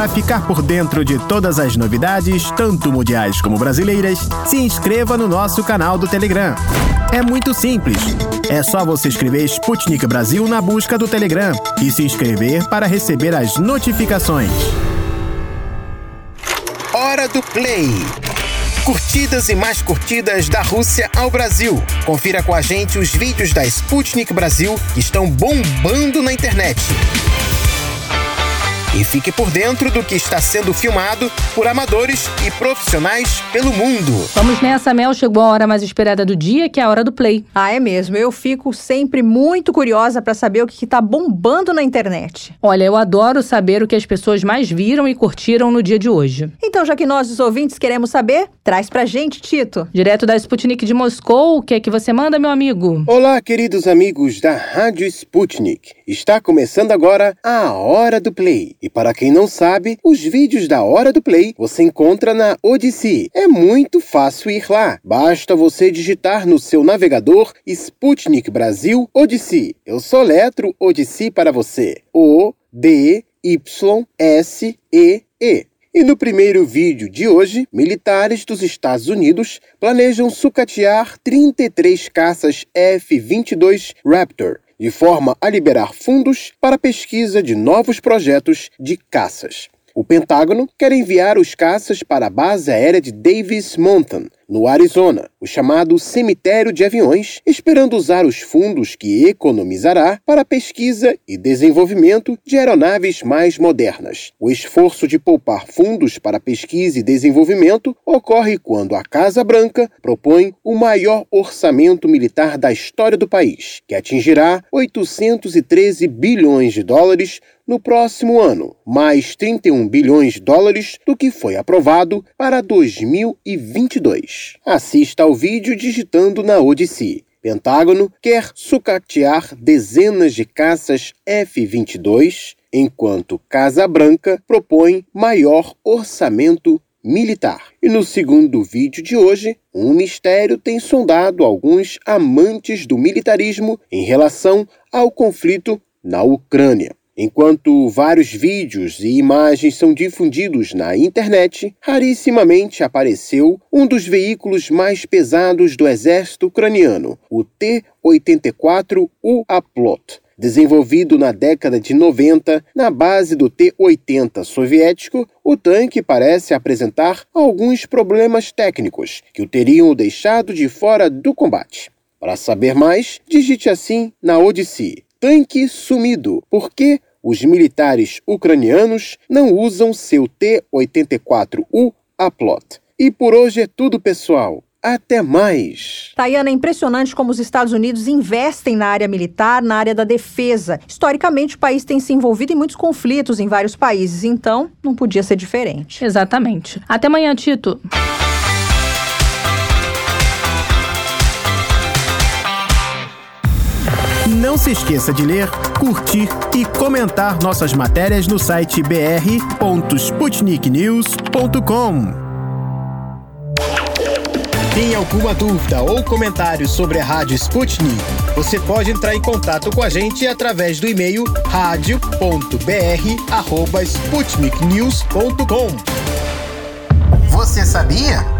Para ficar por dentro de todas as novidades, tanto mundiais como brasileiras, se inscreva no nosso canal do Telegram. É muito simples. É só você escrever Sputnik Brasil na busca do Telegram e se inscrever para receber as notificações. Hora do Play. Curtidas e mais curtidas da Rússia ao Brasil. Confira com a gente os vídeos da Sputnik Brasil que estão bombando na internet e fique por dentro do que está sendo filmado por amadores e profissionais pelo mundo. Vamos nessa, Mel. Chegou a hora mais esperada do dia, que é a hora do play. Ah, é mesmo. Eu fico sempre muito curiosa para saber o que está bombando na internet. Olha, eu adoro saber o que as pessoas mais viram e curtiram no dia de hoje. Então, já que nós, os ouvintes, queremos saber, traz pra gente, Tito. Direto da Sputnik de Moscou, o que é que você manda, meu amigo? Olá, queridos amigos da Rádio Sputnik. Está começando agora a Hora do Play. E para quem não sabe, os vídeos da Hora do Play você encontra na Odyssey. É muito fácil ir lá. Basta você digitar no seu navegador Sputnik Brasil Odyssey. Eu sou letro Odyssey para você. O D Y S E E. E no primeiro vídeo de hoje, militares dos Estados Unidos planejam sucatear 33 caças F-22 Raptor de forma a liberar fundos para a pesquisa de novos projetos de caças. O Pentágono quer enviar os caças para a base aérea de Davis Mountain, no Arizona, o chamado cemitério de aviões, esperando usar os fundos que economizará para pesquisa e desenvolvimento de aeronaves mais modernas. O esforço de poupar fundos para pesquisa e desenvolvimento ocorre quando a Casa Branca propõe o maior orçamento militar da história do país, que atingirá 813 bilhões de dólares no próximo ano, mais 31 bilhões de dólares do que foi aprovado para 2022. Assista ao vídeo digitando na Odyssey. Pentágono quer sucatear dezenas de caças F-22, enquanto Casa Branca propõe maior orçamento militar. E no segundo vídeo de hoje, um mistério tem sondado alguns amantes do militarismo em relação ao conflito na Ucrânia. Enquanto vários vídeos e imagens são difundidos na internet, rarissimamente apareceu um dos veículos mais pesados do exército ucraniano, o T-84U Aplot. Desenvolvido na década de 90 na base do T-80 soviético, o tanque parece apresentar alguns problemas técnicos que o teriam deixado de fora do combate. Para saber mais, digite assim na Odyssey: tanque sumido. Por que os militares ucranianos não usam seu T-84U Aplot. E por hoje é tudo, pessoal. Até mais! Tayana, é impressionante como os Estados Unidos investem na área militar, na área da defesa. Historicamente, o país tem se envolvido em muitos conflitos em vários países, então não podia ser diferente. Exatamente. Até amanhã, Tito. Não se esqueça de ler, curtir e comentar nossas matérias no site br.sputniknews.com. Tem alguma dúvida ou comentário sobre a Rádio Sputnik? Você pode entrar em contato com a gente através do e-mail radio.br@sputniknews.com. Você sabia?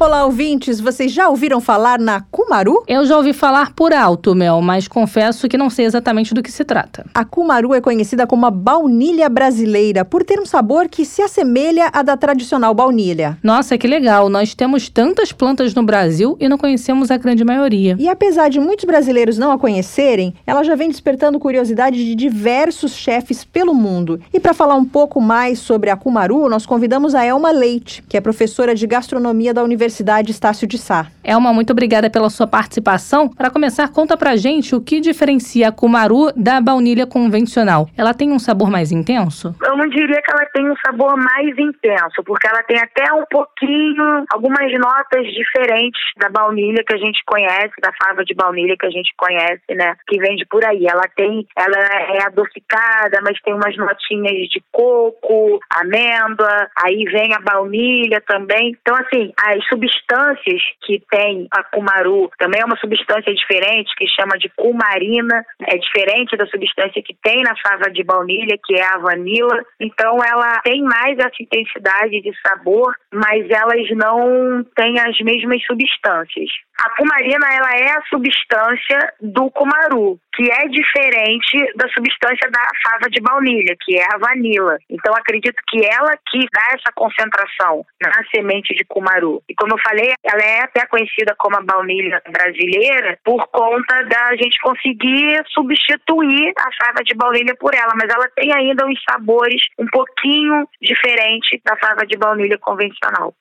Olá, ouvintes! Vocês já ouviram falar na Kumaru? Eu já ouvi falar por alto, Mel, mas confesso que não sei exatamente do que se trata. A Kumaru é conhecida como a baunilha brasileira por ter um sabor que se assemelha à da tradicional baunilha. Nossa, que legal! Nós temos tantas plantas no Brasil e não conhecemos a grande maioria. E apesar de muitos brasileiros não a conhecerem, ela já vem despertando curiosidade de diversos chefes pelo mundo. E para falar um pouco mais sobre a Kumaru, nós convidamos a Elma Leite, que é professora de gastronomia da Universidade Universidade Estácio de Sá. Elma, muito obrigada pela sua participação. Para começar, conta pra gente o que diferencia a Kumaru da baunilha convencional. Ela tem um sabor mais intenso? Eu não diria que ela tem um sabor mais intenso, porque ela tem até um pouquinho, algumas notas diferentes da baunilha que a gente conhece, da fava de baunilha que a gente conhece, né? Que vende por aí. Ela tem, ela é adocicada, mas tem umas notinhas de coco, amêndoa, aí vem a baunilha também. Então, assim, as substâncias que tem a cumaru também é uma substância diferente que chama de cumarina, é diferente da substância que tem na fava de baunilha, que é a vanila. Então ela tem mais essa intensidade de sabor, mas elas não têm as mesmas substâncias. A cumarina ela é a substância do cumaru, que é diferente da substância da fava de baunilha, que é a vanila. Então acredito que ela que dá essa concentração na semente de cumaru. E como eu falei, ela é até conhecida como a baunilha brasileira por conta da gente conseguir substituir a fava de baunilha por ela, mas ela tem ainda uns sabores um pouquinho diferentes da fava de baunilha convencional.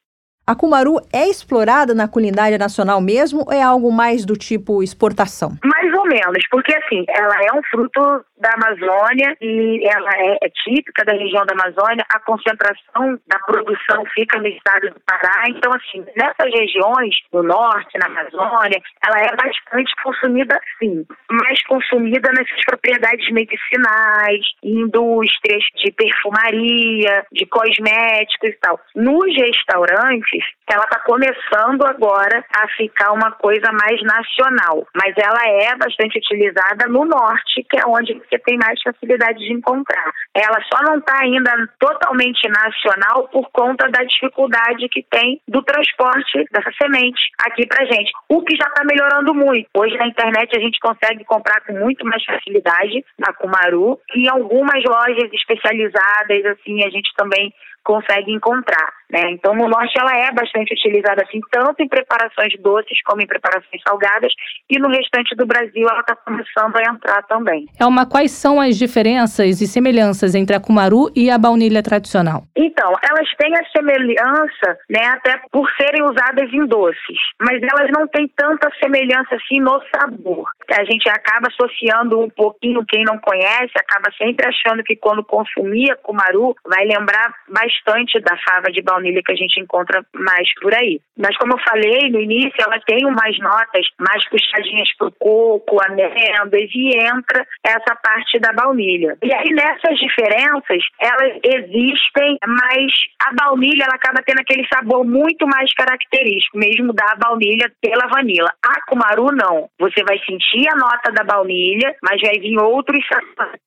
A cumaru é explorada na culinária nacional mesmo ou é algo mais do tipo exportação? Mais ou menos, porque assim, ela é um fruto da Amazônia e ela é, é, típica da região da Amazônia. A concentração da produção fica no estado do Pará. Então, assim, nessas regiões, no norte, na Amazônia, ela é bastante consumida, sim, mais consumida nessas propriedades medicinais, indústrias de perfumaria, de cosméticos e tal. Nos restaurantes, Ela está começando agora a ficar uma coisa mais nacional, mas ela é bastante utilizada no norte, que é onde você tem mais facilidade de encontrar. Ela só não está ainda totalmente nacional por conta da dificuldade que tem do transporte dessa semente aqui para gente. O que já está melhorando muito. Hoje na internet a gente consegue comprar com muito mais facilidade na Kumaru e algumas lojas especializadas assim a gente também consegue encontrar. Né? Então, no norte ela é bastante utilizada assim, tanto em preparações doces como em preparações salgadas, e no restante do Brasil ela está começando a entrar também. Elma, quais são as diferenças e semelhanças entre a cumaru e a baunilha tradicional? Então, elas têm a semelhança, né, até por serem usadas em doces, mas elas não têm tanta semelhança assim no sabor. A gente acaba associando um pouquinho, quem não conhece, acaba sempre achando que quando consumir a cumaru vai lembrar bastante da fava de baunilha baunilha que a gente encontra mais por aí. Mas como eu falei no início, ela tem umas notas mais puxadinhas pro coco, amêndoas e entra essa parte da baunilha. E aí nessas diferenças, elas existem, mas a baunilha ela acaba tendo aquele sabor muito mais característico, mesmo da baunilha pela vanila. A cumaru não. Você vai sentir a nota da baunilha, mas vai vir outros sabores.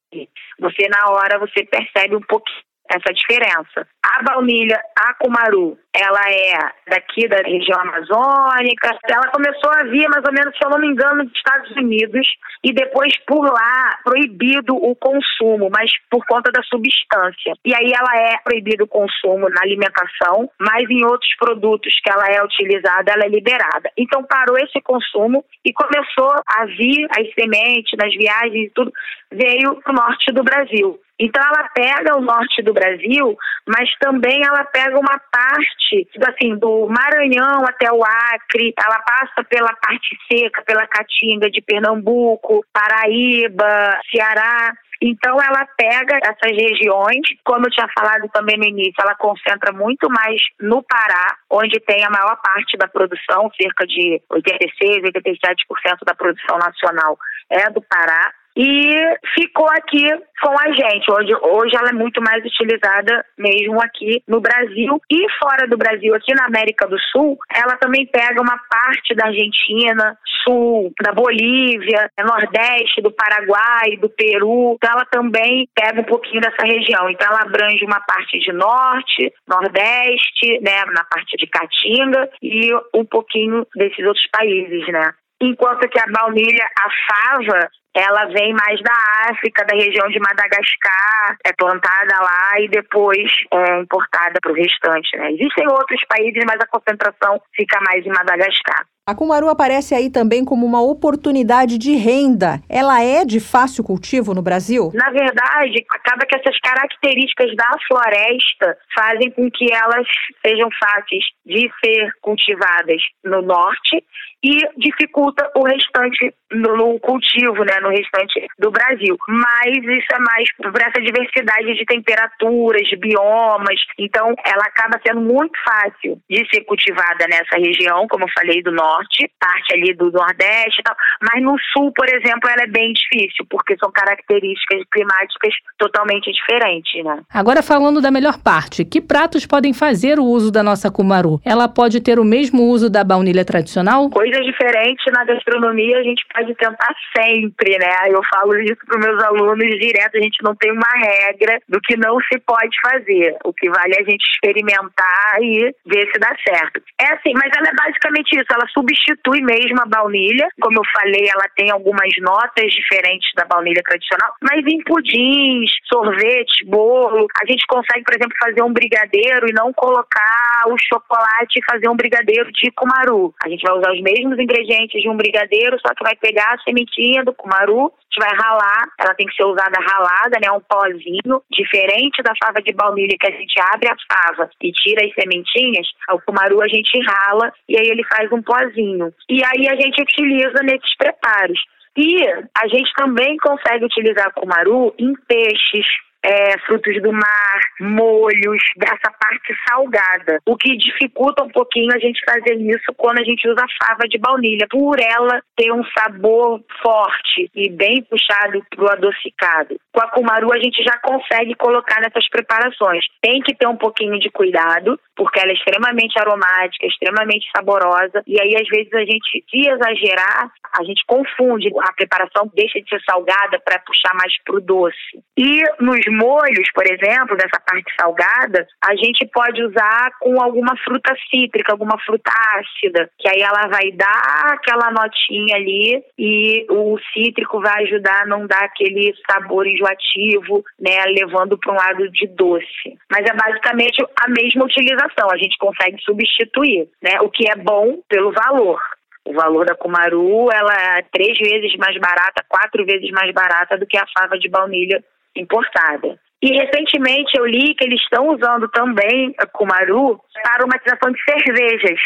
Você na hora você percebe um pouquinho essa diferença. A baunilha, a cumaru, ela é daqui da região amazônica. Ela começou a vir, mais ou menos, se eu não me engano, dos Estados Unidos e depois por lá proibido o consumo, mas por conta da substância. E aí ela é proibido o consumo na alimentação, mas em outros produtos que ela é utilizada, ela é liberada. Então parou esse consumo e começou a vir as sementes nas viagens e tudo veio para o norte do Brasil. Então ela pega o norte do Brasil, mas também ela pega uma parte, assim, do Maranhão até o Acre, ela passa pela parte seca, pela Caatinga de Pernambuco, Paraíba, Ceará. Então ela pega essas regiões, como eu tinha falado também no início, ela concentra muito mais no Pará, onde tem a maior parte da produção, cerca de 86, 87% da produção nacional é do Pará e ficou aqui com a gente. Hoje, hoje ela é muito mais utilizada mesmo aqui no Brasil e fora do Brasil, aqui na América do Sul, ela também pega uma parte da Argentina, sul, da Bolívia, nordeste, do Paraguai, do Peru. Então ela também pega um pouquinho dessa região. Então ela abrange uma parte de norte, nordeste, né, na parte de Caatinga e um pouquinho desses outros países, né? enquanto que a baunilha, a fava, ela vem mais da África, da região de Madagascar, é plantada lá e depois é importada para o restante. Né? Existem outros países, mas a concentração fica mais em Madagascar. A cumaru aparece aí também como uma oportunidade de renda. Ela é de fácil cultivo no Brasil? Na verdade, acaba que essas características da floresta fazem com que elas sejam fáceis de ser cultivadas no norte e dificulta o restante no, cultivo, né, no restante do Brasil. Mas isso é mais por essa diversidade de temperaturas, de biomas. Então, ela acaba sendo muito fácil de ser cultivada nessa região, como eu falei, do norte, parte ali do nordeste e tal. Mas no sul, por exemplo, ela é bem difícil, porque são características climáticas totalmente diferentes, né? Agora falando da melhor parte, que pratos podem fazer o uso da nossa cumaru? Ela pode ter o mesmo uso da baunilha tradicional? Coisas diferentes na gastronomia a gente pode tentar sempre, né? Eu falo isso para meus alunos direto, a gente não tem uma regra do que não se pode fazer. O que vale é a gente experimentar e ver se dá certo. É assim, mas ela é basicamente isso, ela substitui mesmo a baunilha. Como eu falei, ela tem algumas notas diferentes da baunilha tradicional, mas em pudins, sorvete, bolo, a gente consegue, por exemplo, fazer um brigadeiro e não colocar o chocolate e fazer um brigadeiro de cumaru. A gente vai usar os mesmos ingredientes de um brigadeiro, só que vai pegar a sementinha do cumaru, a gente vai ralar, ela tem que ser usada ralada, né, um pozinho, diferente da fava de baunilha que a gente abre a fava e tira as sementinhas, o cumaru a gente rala e aí ele faz um pozinho. E aí a gente utiliza nesses preparos. E a gente também consegue utilizar cumaru em peixes, é, frutos do mar, molhos, dessa parte salgada. O que dificulta um pouquinho a gente fazer isso quando a gente usa fava de baunilha, por ela ter um sabor forte e bem puxado pro adocicado. Com a cumaru a gente já consegue colocar nessas preparações. Tem que ter um pouquinho de cuidado, porque ela é extremamente aromática, extremamente saborosa, e aí às vezes a gente, se exagerar, a gente confunde, a preparação deixa de ser salgada para puxar mais pro doce. E nos molhos, por exemplo, dessa parte salgada, a gente pode usar com alguma fruta cítrica, alguma fruta ácida, que aí ela vai dar aquela notinha ali e o cítrico vai ajudar a não dar aquele sabor enjoativo, né, levando para um lado de doce. Mas é basicamente a mesma utilização, a gente consegue substituir, né, o que é bom pelo valor. O valor da Cumaru ela é três vezes mais barata, quatro vezes mais barata do que a fava de baunilha importada. E recentemente eu li que eles estão usando também a Cumaru para aromatização de cervejas.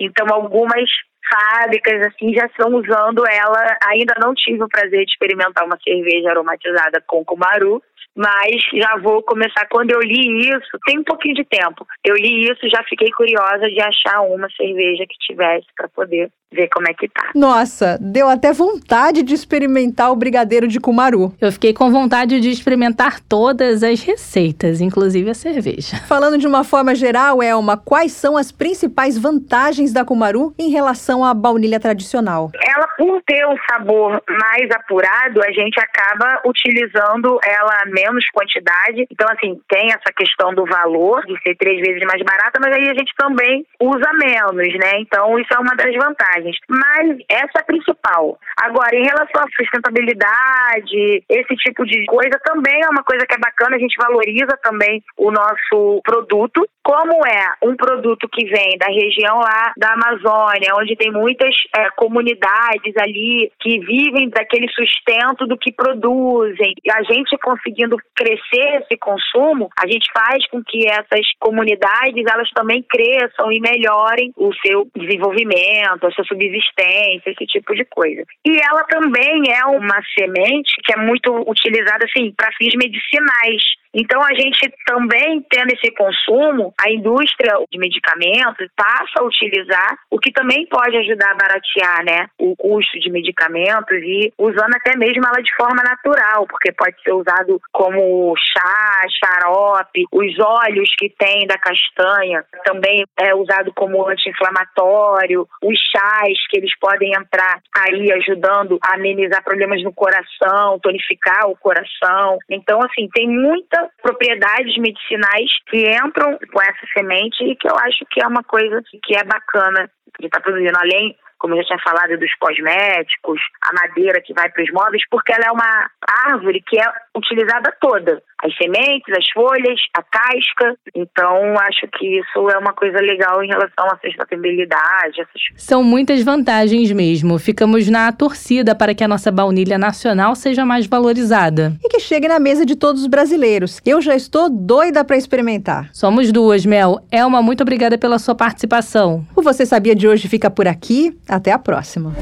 Então algumas fábricas assim já estão usando ela. Ainda não tive o prazer de experimentar uma cerveja aromatizada com Cumaru, mas já vou começar. Quando eu li isso, tem um pouquinho de tempo. Eu li isso, já fiquei curiosa de achar uma cerveja que tivesse para poder ver como é que tá. Nossa, deu até vontade de experimentar o brigadeiro de cumaru. Eu fiquei com vontade de experimentar todas as receitas, inclusive a cerveja. Falando de uma forma geral, Elma, quais são as principais vantagens da cumaru em relação à baunilha tradicional? Ela, por ter um sabor mais apurado, a gente acaba utilizando ela menos quantidade. Então, assim, tem essa questão do valor de ser três vezes mais barata, mas aí a gente também usa menos, né? Então, isso é uma das vantagens. Mas essa é a principal. Agora, em relação à sustentabilidade, esse tipo de coisa também é uma coisa que é bacana, a gente valoriza também o nosso produto. Como é um produto que vem da região lá da Amazônia, onde tem muitas é, comunidades ali que vivem daquele sustento do que produzem, e a gente conseguindo crescer esse consumo, a gente faz com que essas comunidades elas também cresçam e melhorem o seu desenvolvimento, a sua subsistência, esse tipo de coisa. E ela também é uma semente que é muito utilizada assim para fins medicinais. Então, a gente também, tendo esse consumo, a indústria de medicamentos passa a utilizar, o que também pode ajudar a baratear né, o custo de medicamentos e usando até mesmo ela de forma natural, porque pode ser usado como chá, xarope, os óleos que tem da castanha também é usado como anti-inflamatório, os chás que eles podem entrar aí ajudando a amenizar problemas no coração, tonificar o coração. Então, assim, tem muita propriedades medicinais que entram com essa semente e que eu acho que é uma coisa que é bacana de estar tá produzindo. Além como eu já tinha falado, dos cosméticos, a madeira que vai para os móveis, porque ela é uma árvore que é utilizada toda. As sementes, as folhas, a casca. Então, acho que isso é uma coisa legal em relação à sustentabilidade. Essas... São muitas vantagens mesmo. Ficamos na torcida para que a nossa baunilha nacional seja mais valorizada. E que chegue na mesa de todos os brasileiros. Eu já estou doida para experimentar. Somos duas, Mel. Elma, muito obrigada pela sua participação. O Você Sabia de hoje fica por aqui. Até a próxima.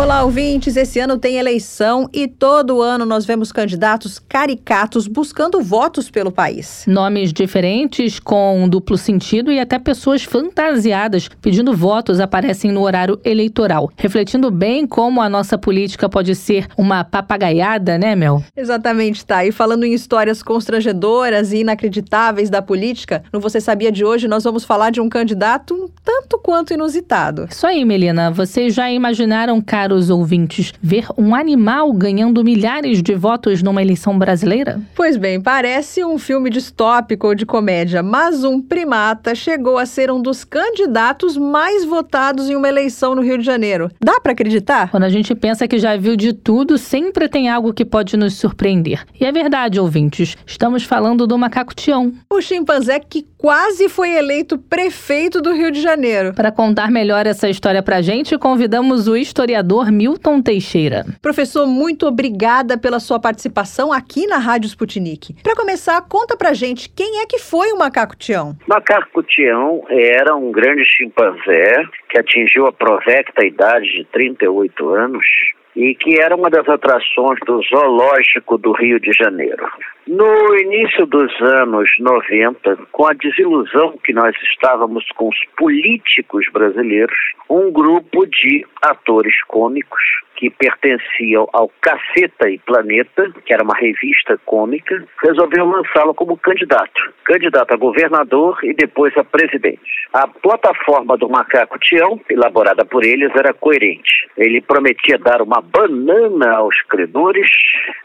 Olá, ouvintes! Esse ano tem eleição e todo ano nós vemos candidatos caricatos buscando votos pelo país. Nomes diferentes, com duplo sentido e até pessoas fantasiadas pedindo votos aparecem no horário eleitoral, refletindo bem como a nossa política pode ser uma papagaiada, né, Mel? Exatamente, tá. E falando em histórias constrangedoras e inacreditáveis da política, no Você Sabia de hoje nós vamos falar de um candidato um tanto quanto inusitado. Isso aí, Melina. Vocês já imaginaram, cara? Caros ouvintes, ver um animal ganhando milhares de votos numa eleição brasileira? Pois bem, parece um filme distópico ou de comédia, mas um primata chegou a ser um dos candidatos mais votados em uma eleição no Rio de Janeiro. Dá para acreditar? Quando a gente pensa que já viu de tudo, sempre tem algo que pode nos surpreender. E é verdade, ouvintes, estamos falando do macaco Tião. O chimpanzé que quase foi eleito prefeito do Rio de Janeiro. Para contar melhor essa história pra gente, convidamos o historiador Milton Teixeira. Professor, muito obrigada pela sua participação aqui na Rádio Sputnik. Para começar, conta pra gente quem é que foi o macaco Tião. Macaco Tião era um grande chimpanzé que atingiu a provecta idade de 38 anos e que era uma das atrações do Zoológico do Rio de Janeiro. No início dos anos 90, com a desilusão que nós estávamos com os políticos brasileiros, um grupo de atores cômicos que pertenciam ao Caceta e Planeta, que era uma revista cômica, resolveu lançá-lo como candidato. Candidato a governador e depois a presidente. A plataforma do Macaco Tião, elaborada por eles, era coerente. Ele prometia dar uma banana aos credores,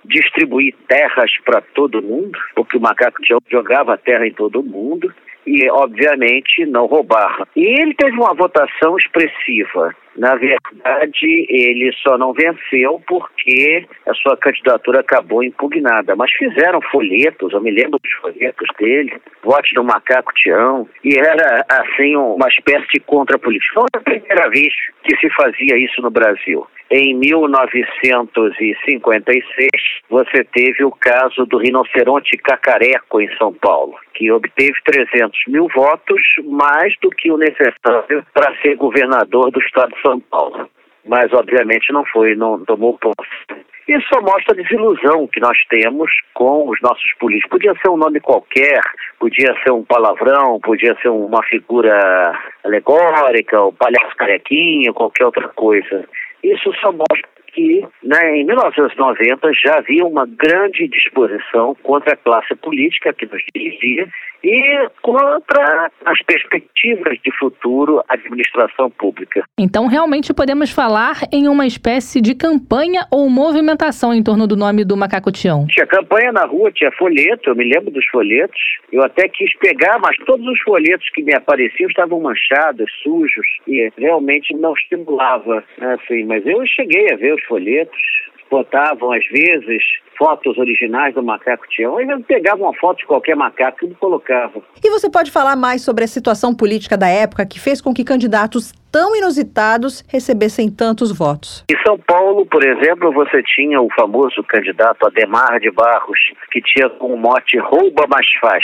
distribuir terras para todo mundo, porque o Macaco Tião jogava terra em todo mundo, e, obviamente, não roubar. E ele teve uma votação expressiva. Na verdade, ele só não venceu porque a sua candidatura acabou impugnada. Mas fizeram folhetos, eu me lembro dos folhetos dele, vote do macaco Tião, e era, assim, uma espécie de contrapolítica. Foi a primeira vez que se fazia isso no Brasil. Em 1956, você teve o caso do rinoceronte cacareco em São Paulo, que obteve 300 mil votos, mais do que o necessário para ser governador do estado de São Paulo. Mas, obviamente, não foi, não tomou posse. Isso só mostra a desilusão que nós temos com os nossos políticos. Podia ser um nome qualquer, podia ser um palavrão, podia ser uma figura alegórica, o palhaço carequinho, qualquer outra coisa. Isso só mostra que né, em 1990 já havia uma grande disposição contra a classe política que nos dirigia e contra as perspectivas de futuro administração pública. Então, realmente podemos falar em uma espécie de campanha ou movimentação em torno do nome do Macaco Tião? Tinha campanha na rua, tinha folheto, eu me lembro dos folhetos. Eu até quis pegar, mas todos os folhetos que me apareciam estavam manchados, sujos, e realmente não estimulava, né, assim. Mas eu cheguei a ver os folhetos, botavam às vezes fotos originais do macaco Tião, e pegavam uma foto de qualquer macaco e colocavam. E você pode falar mais sobre a situação política da época que fez com que candidatos tão inusitados recebessem tantos votos? Em São Paulo, por exemplo, você tinha o famoso candidato Ademar de Barros, que tinha como mote rouba mais faz.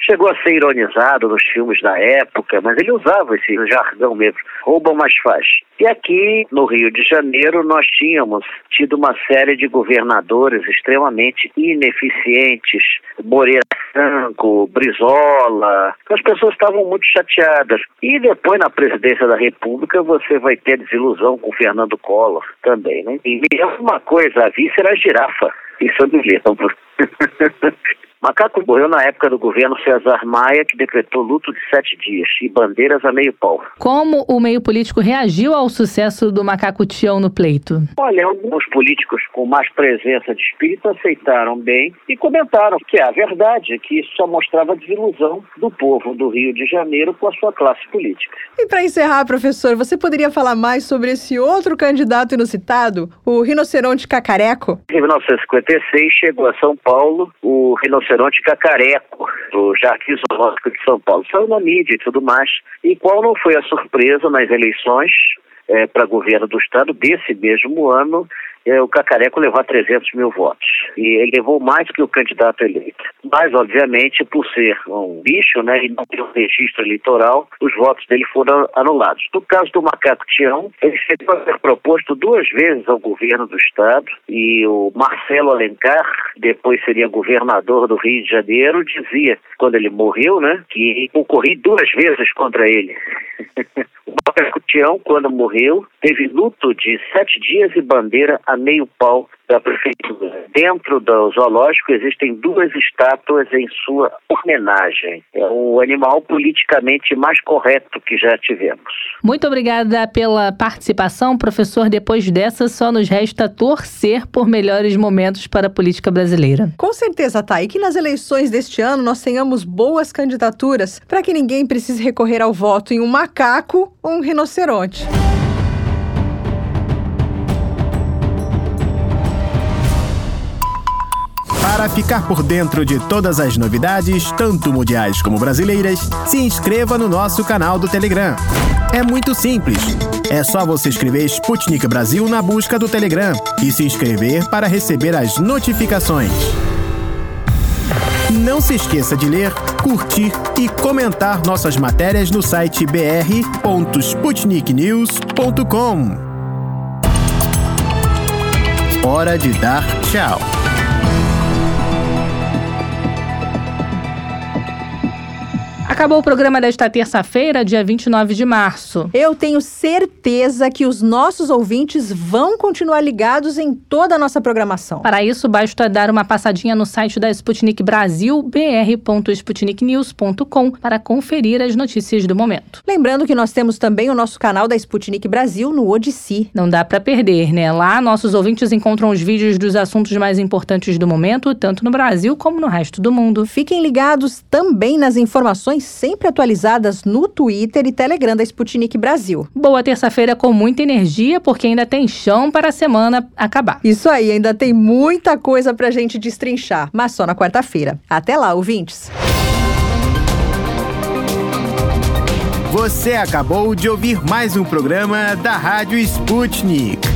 Chegou a ser ironizado nos filmes da época, mas ele usava esse jargão mesmo, rouba mais faz. E aqui no Rio de Janeiro nós tínhamos tido uma série de governadores extremamente ineficientes, Moreira Franco, Brizola, as pessoas estavam muito chateadas. E depois na presidência da República você vai ter desilusão com Fernando Collor também, né? E uma coisa, a vice era a girafa. Isso eu me lembro. Macaco morreu na época do governo César Maia, que decretou luto de sete dias e bandeiras a meio pau. Como o meio político reagiu ao sucesso do Macaco Tião no pleito? Olha, alguns políticos com mais presença de espírito aceitaram bem e comentaram que a verdade é que isso só mostrava a desilusão do povo do Rio de Janeiro com a sua classe política. E para encerrar, professor, você poderia falar mais sobre esse outro candidato inusitado, o rinoceronte cacareco? Em 1956 chegou a São Paulo o rinoceronte rinoceronte cacareco do Jardim Zoológico de São Paulo. Saiu na mídia e tudo mais. E qual não foi a surpresa nas eleições é, para governo do estado desse mesmo ano o Cacareco levar 300 mil votos. E ele levou mais que o candidato eleito. Mas, obviamente, por ser um bicho né, e não ter um registro eleitoral, os votos dele foram anulados. No caso do Macaco Tião, ele chegou a ser proposto duas vezes ao governo do Estado e o Marcelo Alencar, depois seria governador do Rio de Janeiro, dizia, quando ele morreu, né, que concorri duas vezes contra ele. o Macaco Tião, quando morreu, teve luto de sete dias e bandeira a meio pau da prefeitura. Dentro do zoológico existem duas estátuas em sua homenagem. É o animal politicamente mais correto que já tivemos. Muito obrigada pela participação, professor. Depois dessa, só nos resta torcer por melhores momentos para a política brasileira. Com certeza, tá. E que nas eleições deste ano nós tenhamos boas candidaturas para que ninguém precise recorrer ao voto em um macaco ou um rinoceronte. Para ficar por dentro de todas as novidades, tanto mundiais como brasileiras, se inscreva no nosso canal do Telegram. É muito simples. É só você escrever Sputnik Brasil na busca do Telegram e se inscrever para receber as notificações. Não se esqueça de ler, curtir e comentar nossas matérias no site br.sputniknews.com. hora de dar tchau. Acabou o programa desta terça-feira, dia 29 de março. Eu tenho certeza que os nossos ouvintes vão continuar ligados em toda a nossa programação. Para isso, basta dar uma passadinha no site da Sputnik Brasil, br.sputniknews.com, para conferir as notícias do momento. Lembrando que nós temos também o nosso canal da Sputnik Brasil no Odissi. Não dá para perder, né? Lá, nossos ouvintes encontram os vídeos dos assuntos mais importantes do momento, tanto no Brasil como no resto do mundo. Fiquem ligados também nas informações sempre atualizadas no Twitter e Telegram da Sputnik Brasil. Boa terça-feira com muita energia, porque ainda tem chão para a semana acabar. Isso aí, ainda tem muita coisa pra gente destrinchar, mas só na quarta-feira. Até lá, ouvintes! Você acabou de ouvir mais um programa da Rádio Sputnik.